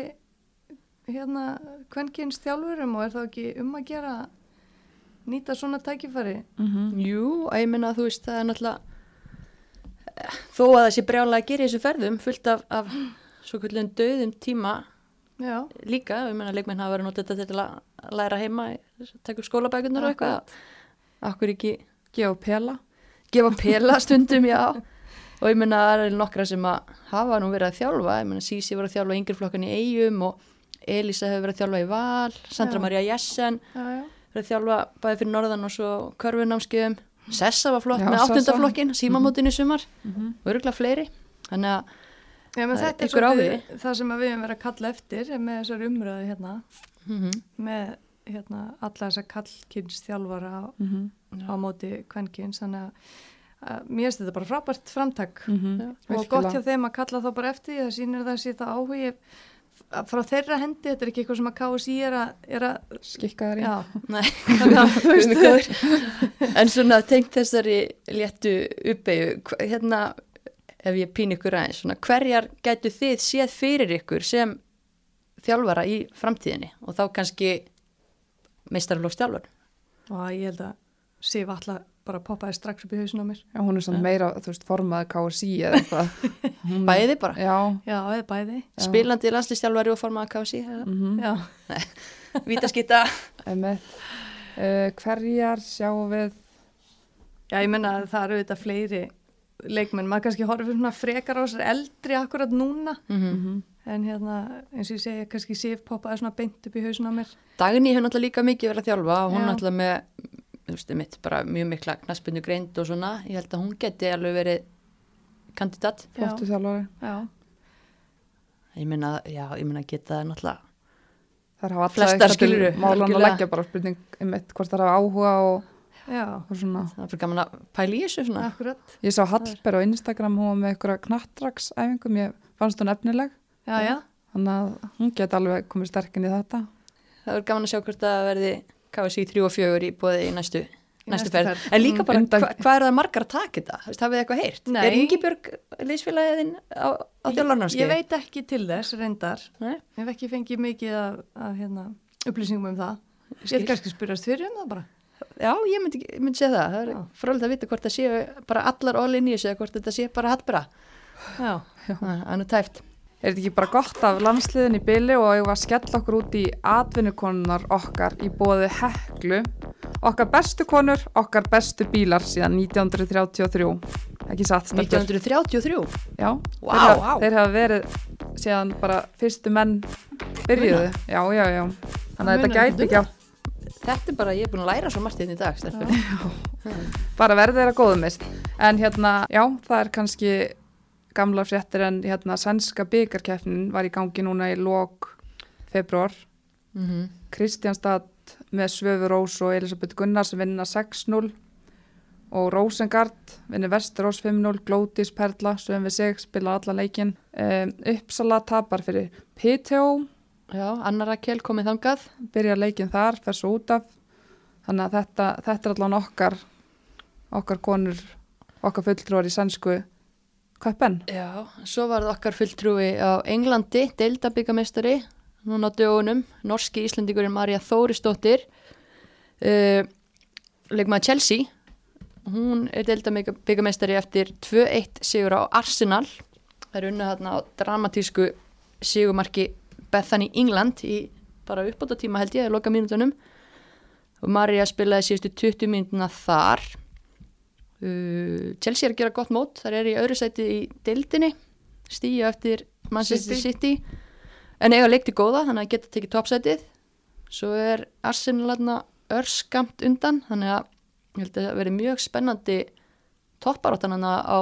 hérna kvenkins þjálfurum og er þá ekki um að gera nýta svona tækifæri? Mhm. Jú, að ég menna að þú veist það er náttúrulega þó að það sé brjálega að gera í þessu ferðum fullt af, af svo kvöldin döðum tíma Já, líka, ég meina leikmenn hafa verið notið þetta til að læra heima, taka upp skólabækunar og eitthvað, akkur ekki gefa pela. Gefa pela stundum, já [laughs] og ég meina það er nokkra sem að hafa nú verið að þjálfa, ég meina Sísi var að þjálfa yngirflokkan í Eyjum og Elisa hefur verið að þjálfa í Val, Sandra Já. Maria Jessen verið að þjálfa bæði fyrir norðan og svo körfunámskiðum, Sessa var flott Já, með áttundaflokkin, símamótin í sumar. Mm -hmm. og örgulega fleiri. Þannig að Já, Það er þetta er ykkur svolítið það sem við höfum verið að kalla eftir með þessar umröðu hérna, mm með hérna, alla þessar kallkynns þjálfara á, Mhm. á móti kvennkynns, þannig að mér finnst þetta bara frábært framtak. Mhm. og gott hjá þeim að kalla þá bara eftir það sýnir það sér það áhugi. Frá þeirra hendi, þetta er ekki eitthvað sem að KSI er að, er að skikka þær í. [laughs] Að en svona tengt þessari léttu uppeyju, hérna ef ég pín ykkur aðeins, svona hverjar gætu þið séð fyrir ykkur sem þjálfara í framtíðinni? Og þá kannski meistarflokks og ég held að Sif alltaf bara poppaði strax upp í hausin á mér. Já, hún er svona Já. meira, þú veist, formaði KSI eða eitthvað. [laughs] Hún- bæði bara, Já, já, eða bæði. Já. spilandi landslistjálfari og formaða kási, mm já, [laughs] vítaskita Einmitt. Uh, hverjar sjáum við? Já, ég menna að það eru þetta fleiri leikmenn, maður kannski horfir svona frekar á þessar eldri akkurat núna. Mm en hérna, eins og ég segja, kannski Sif poppaði svona beint upp í hausin á mér. Dagný hefur náttúrulega líka mikið verið að þjálfa og hún Já. náttúrulega með veist, mitt, bara mjög mikla knaspinu greind og svona, ég held að hún geti alveg verið kandidat. Flottu þjálfari já, ég meina, já, ég meina geta það náttúrulega Það hafa alltaf eitthvað málan að leggja bara spurning einmitt hvort það hafa áhuga og, já, og svona. Það er fyrir gaman að pæla í þessu svona. Akkurat. Ég sá Hallberg á Instagram, hún var með einhverja knattraksæfingum, ég fannst hún efnileg. Já, já, þannig að hún geti alveg komið sterkinn í þetta. Það er gaman að sjá hvort það verði KSI 3 og 4 í bóði í næstu, Í næstu ferð. ferð. en líka bara, undan- hva, hvað er það margar að taka þetta? Hafið þið eitthvað heyrt? Nei. Er Ingibjörg liðsfélagiðin á, á þjálfarnámskeið? ég veit ekki til þess reyndar Nei, ég hef ekki fengið mikið af, af hérna, upplýsingum um það ég skil. hef kannski spyrjast fyrir um það bara Já, ég myndi, ég myndi segja það. Það er frólægt að vita hvort það séu bara allar all in í þessu eða hvort þetta sé bara hattbara. já, nú tæft. Er þetta ekki bara gott af landsliðin í byli og ég var að skella okkur út í atvinnukonunar okkar í bóði heklu? Okkar bestu konur, okkar bestu bílar síðan 1933 ekki satt stelpur? 1933. Já, Vá, þeir, hafa, vá. þeir hafa verið síðan bara fyrstu menn byrjuðu, já, já, já. Þannig að þetta gæti ekki átt Þetta er bara, ég er búin að læra svo margt hérna í dag, bara verði þeirra góðumist en hérna, já, það er kannski gamla fréttir en hérna sænska byggarkeppnin var í gangi núna í lok februar Mm -hmm. Kristjánstad með Svöfu Rós og Elisabeth Gunnars vinna 6-0 og Rósengard vinnir Vesturós 5-0, Glótis Perla sem við sig spila alla leikin um, Uppsala tapar fyrir PTO Já, Anna Rakel komið þangað. byrja leikin þar, fer svo út af þannig að þetta, þetta er allan okkar okkar konur okkar fulltrúar í sænsku köppen? Já, svo var það okkar fulltrúi á Englandi, deildabyggamestari, núna á dögunum, norski íslendingurinn Marja Þórisdóttir, uh, leikmaður Chelsea, hún er deildabyggamestari eftir 2-1 sigur á Arsenal, það er unnið þarna á dramatísku sigumarki Bethany England í bara uppbóta tíma held ég, að loka mínutunum og Marja spilaði síðustu 20 mínutuna þar uh, Chelsea er að gera gott mót þar er í öðru sæti í deildinni stíu eftir Manchester City, en eiga leikti góða þannig að geta tekið toppsætið. Svo er Arsenal aðna örskamt undan þannig að ég held að það veri mjög spennandi topparáttanana á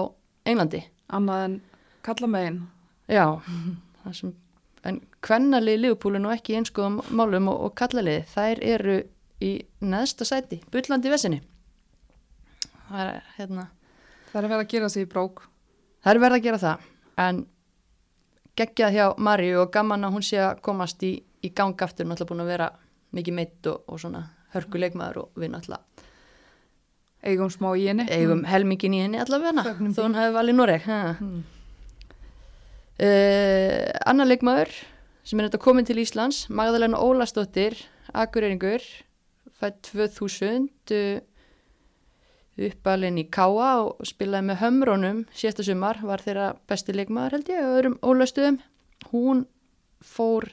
Englandi. Annað en kalla megin já það sem, en hvernalið er nú ekki einskoðum málum og, og kallalið þær eru í neðsta sæti, bullandi vesinni það er hérna. Það er vera að gera sig í brók. Það er verið að gera það, en geggjað hjá Marju og gaman að hún sé að komast í, í gang aftur, náttúrulega búin að vera mikið meitt og, og svona hörkuleikmaður og við náttúrulega eigum smá í henni. eigum helmingin í henni allavega, þó hún hefði valið Noreg. Hmm. Uh, annar leikmaður sem er þetta komin til Íslands, Magdalena Ólastóttir, Akureyringur, fætt 2000, uh, uppalinn í Káa og spilaði með hömrónum síðasta sumar, var þeirra besti leikmaður held ég, og öðrum ólastuðum. hún fór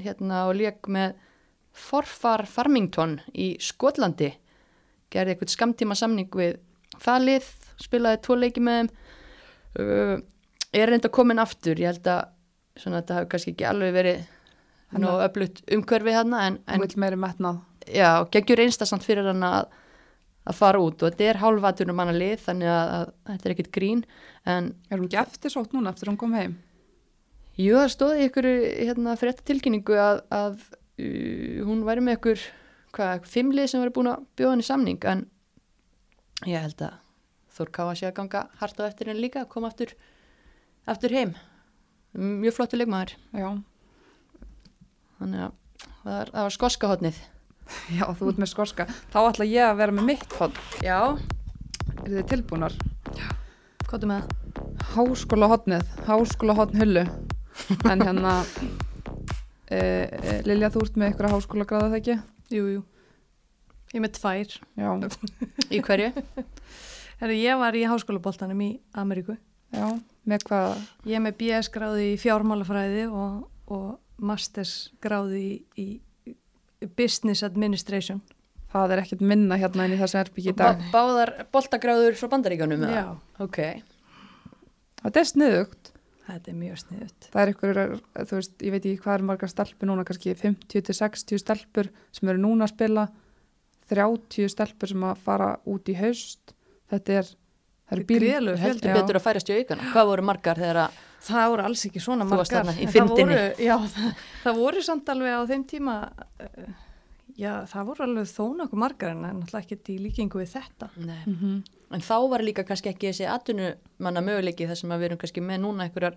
hérna og leik með Forfar Farmington í Skotlandi. Gerði eitthvað skamtíma samning við það lið, spilaði tvo leiki með þeim. Uh, er reynda komin aftur, ég held að svona þetta hafi kannski ekki alveg verið nú öflutt umhverfið þarna en, en já, geggjur einstasamt fyrir hann að, að fara út og þetta er hálfatunum manna lið þannig að, að þetta er ekkit grín en Er hún ekki eftir sótt núna eftir að hún kom heim? jú, það stóði ykkur hérna, frétta tilkynningu að, að uh, hún væri með ykkur hvað, fimmlið sem væri búin að bjóða henni samning en ég held að Þór Káa sé að ganga hart á eftir henni líka að koma aftur, aftur heim mjög flottu leikmaður Já. þannig að það, var- var skoska hotnið Já, þú ert með skorska. Þá ætla ég að vera með mitt hotn. já, Er þið tilbúnar? Hvað er með það? Háskóla hotnið, háskóla hotn hullu. En hérna, [laughs] e, e, Lilja, þú ert með ykkur að háskóla gráða það ekki? Jú, jú. Ég með tvær. Já, [laughs] í hverju? Herri, ég var í háskólaboltanum í Ameríku. já, með hvað? Ég með BS gráði í fjármálafræði og, og masters gráði í, í Business Administration. Það er ekkert minna hérna inn í þessu erbyggi í dag. báðar boltagráður frá bandaríkanum eða? Já, ok, Þetta er sniðugt. þetta er mjög sniðut. Það er ykkur, þú veist, ég veit ekki hvað er margar stelpur núna, kannski 50-60 stelpur sem eru núna að spila, 30 stelpur sem að fara út í haust. Þetta er, það eru bíl... Fjöldi. heldur betur að færast í aukana hvað voru margar þegar að Það voru alls ekki svona margar. það voru- Já, það, [laughs] það voru samt alveg á þeim tíma, uh, já, það voru alveg þó nokkuð margar en náttúrulega ekkert í líkingu við þetta. Nei. Mm -hmm. en þá var líka kannski ekki þessi atvinnumanna möguleiki þar sem að við erum kannski með núna einhverjar,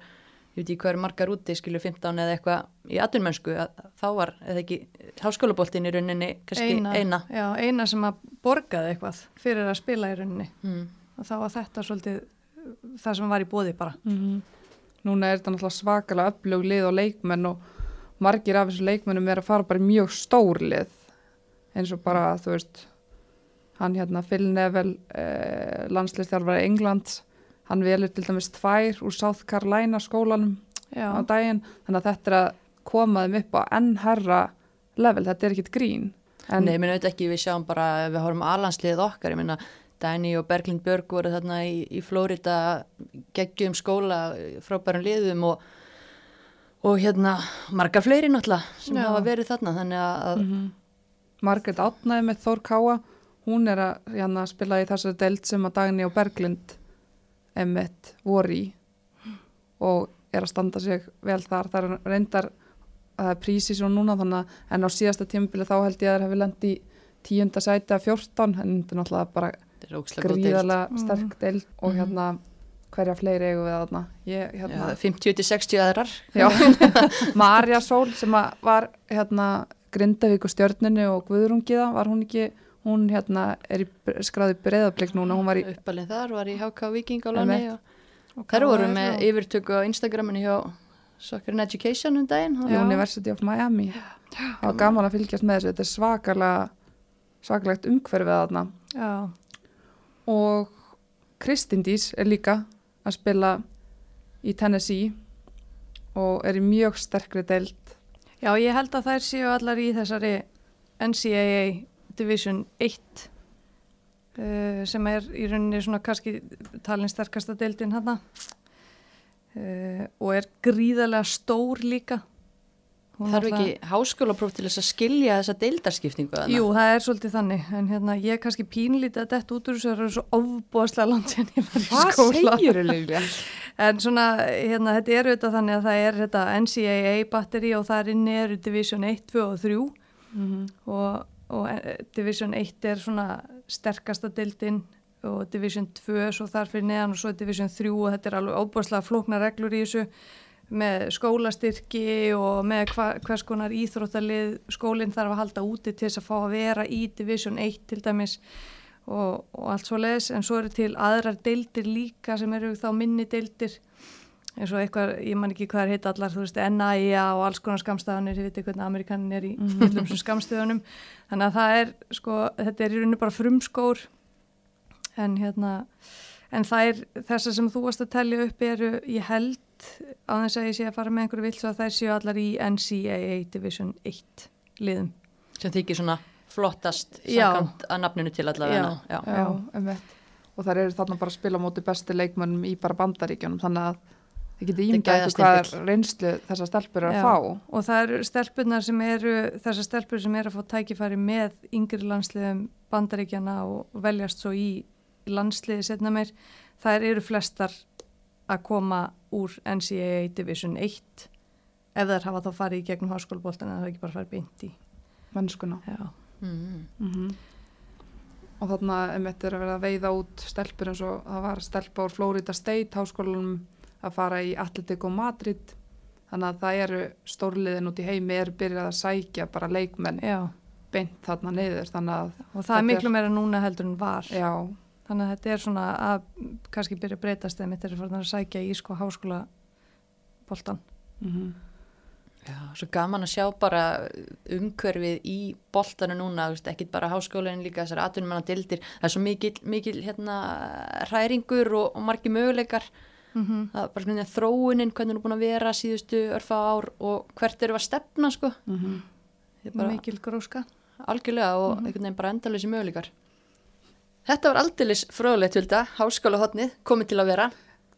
ég veit ekki hvað eru margar úti skilju 15 eða eitthvað í atvinnmennsku að þá var, eða ekki háskólaboltin í rauninni kannski eina, Já, eina sem að borgaði eitthvað fyrir að spila í rauninni. Mm. Og þá var þetta svolítið það sem var í bóði bara. Núna er þetta náttúrulega svakalega öflug lið og leikmenn og margir af þessu leikmennum er að fara bara mjög stór lið. Eins og bara, þú veist hann hérna Phil Neville eh, landsliðstjálfari Englands hann velur til dæmis tvær úr South Carolina skólanum Já, á daginn. Þannig að þetta er að koma þeim upp á enn herra level, þetta er ekkit grín. En Nei, ég minna auðvitað ekki, við sjáum bara við horfum á alansliðið okkar, ég minna Dæni og Berglind Björg voru þarna í, í Flórida geggjum skóla frábærum liðum og, og hérna margar fleiri náttúrulega sem Já. hafa verið þarna þannig að, mm Margrét Átnaði með Þór Káa hún er að hérna, spila í þessari deild sem að Dagni og Berglind emitt voru í og er að standa sig vel þar, það er reyndar að það er prísi svo núna þannig að en á síðasta tímabili þá held ég að það hefði lent í tíunda sæti að 14 en þetta er náttúrulega bara deild. gríðarlega Mm. sterk deild og Mhm. hérna hverja fleiri eigum við þarna ég, Já, hérna, 50-60 aðrar Já, [laughs] Marja Sól sem að var hérna Grindavík og stjörnunni og Guðrungiða var hún ekki, hún hérna er í skráði breyðablík núna, hún var í uppalinn þar, var í HK Viking á Einmitt. og og þær voru KR með yfirtöku á Instagraminu hjá Soccer and Education um daginn Já. University of Miami það var gaman að fylgjast með þessu, þetta er svakalega svakalegt umhverfið þarna Já, og Kristín Dís er líka að spila í Tennessee og er í mjög sterkri deild Já, ég held að þær séu allar í þessari NCAA Division 1 uh, sem er í rauninni svona kannski talin sterkasta deildin hana uh, og er gríðarlega stór líka. Þarf náttúrulega- ekki háskólapróf til þess að skilja þessa deildarskiptingu þarna? Jú, það er svolítið þannig, en hérna ég er kannski pínlítið að detta út úr þessu, það er svo ofbúðslega langt en ég var í Hvað skóla. segir þau Lilja? [laughs] En svona, hérna, þetta er auðvitað þannig að það er þetta NCAA batteri og þar inni eru Division 1, 2 og 3 og, og eh, Division 1 er svona sterkasta dildin og Division 2 svo þar fyrir neðan og svo er Division 3 og þetta er alveg óbúrslega flóknar reglur í þessu með skólastyrki og með hva, hvers konar íþróttalið skólinn þarf að halda úti til þess að fá að vera í Division 1 til dæmis og, og allt svo leiðis en svo eru til aðrar deildir líka sem eru þá minni deildir. Eins og eitthvað, ég man ekki hvað er heita allar, þú veist, NIA og alls konar skamstæðanir, ég veit ekki hvernig Amerikanin er í öllum sem skamstöðunum, þannig að það er, sko, þetta er í rauninu bara frumskór, en hérna, en það er, þessar sem þú varst að telja upp eru, ég held á þess að ég sé að fara með einhverju vill svo að þær séu allar í NCAA Division 1 liðum. sem þykir svona flottast Já. samkvæmt að nafninu til allavega já. Já, einmitt. Og þær eru þarna bara að spila móti besti leikmönnum í bara bandaríkjunum, þannig að þið ímdað eitthvað hvað reynslu þessar stelpur eru Já. að fá. Og það eru stelpunar sem eru, þessar stelpur sem eru að fá tækifæri með yngri landsliðum bandaríkjana og veljast svo í landsliði setna meir, þær eru flestar að koma úr NCAA Division 1 ef þær hafa þá farið í gegnum háskólaboltan en það er ekki bara farið beint í. Mennskuna. Já. Mm. Mm Og þarna einmitt er að vera að veiða út stelpur eins og það var stelpa úr Florida State háskólanum að fara í Atletico Madrid. Þannig að það eru stórliðin út í heimi er byrjað að sækja bara leikmenn Já. beint þarna niður. Þannig að, Og það er er- miklu meira núna heldur en var. já, Þannig að þetta er svona að kannski byrja að breytast eða mitt er að fara að sækja í sko háskóla boltan. mm Já, svo gaman að sjá bara umhverfið í boltanu núna, þú ekkit bara háskólinn líka þessar atvinnum manna dildir, það er svo mikil, mikil hérna, hræringur og, og margi möguleikar, Mm -hmm. það er bara svona þróunin, hvernig hún er búin að vera síðustu örfa ár og hvert eru að stefna, sko, mm er bara Mikil gróska. algjörlega og einhvern veginn bara endalösi möguleikar. Þetta var aldeilis fröðulegt, Hulda, háskóla hotnið, komið til að vera.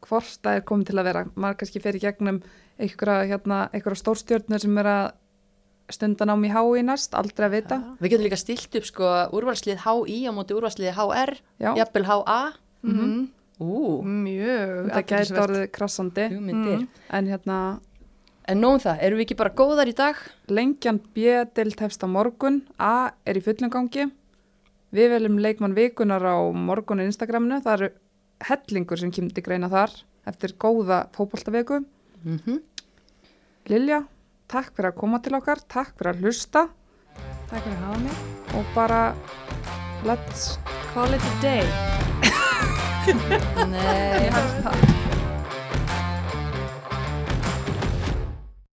hvort það er komið til að vera. Maður kannski fer í gegnum einhverja, hérna, stórstjörnur sem er að stundan á mig hái næst, aldrei að vita. Við getum líka stilt upp, sko, úrvalslið HI á móti úrvalslið HR, jafnvel HA. Mm Ú, Mjög. þetta gæti orðið krassandi. hugmyndir. Mm. En hérna, En nóðum það, erum við ekki bara góðar í dag? lengjan B-dild hefst á morgun, A er í fullum gangi. Við veljum leikmann vikunar á morgun á Instagraminu, það eru hellingur sem til greina þar eftir góða fótboltaveku. Mm -hmm. Lilja, takk fyrir að koma til okkar, takk fyrir að hlusta Takk fyrir að hafa mig. og bara let's Call it a day. [laughs] Nei, Ég held það.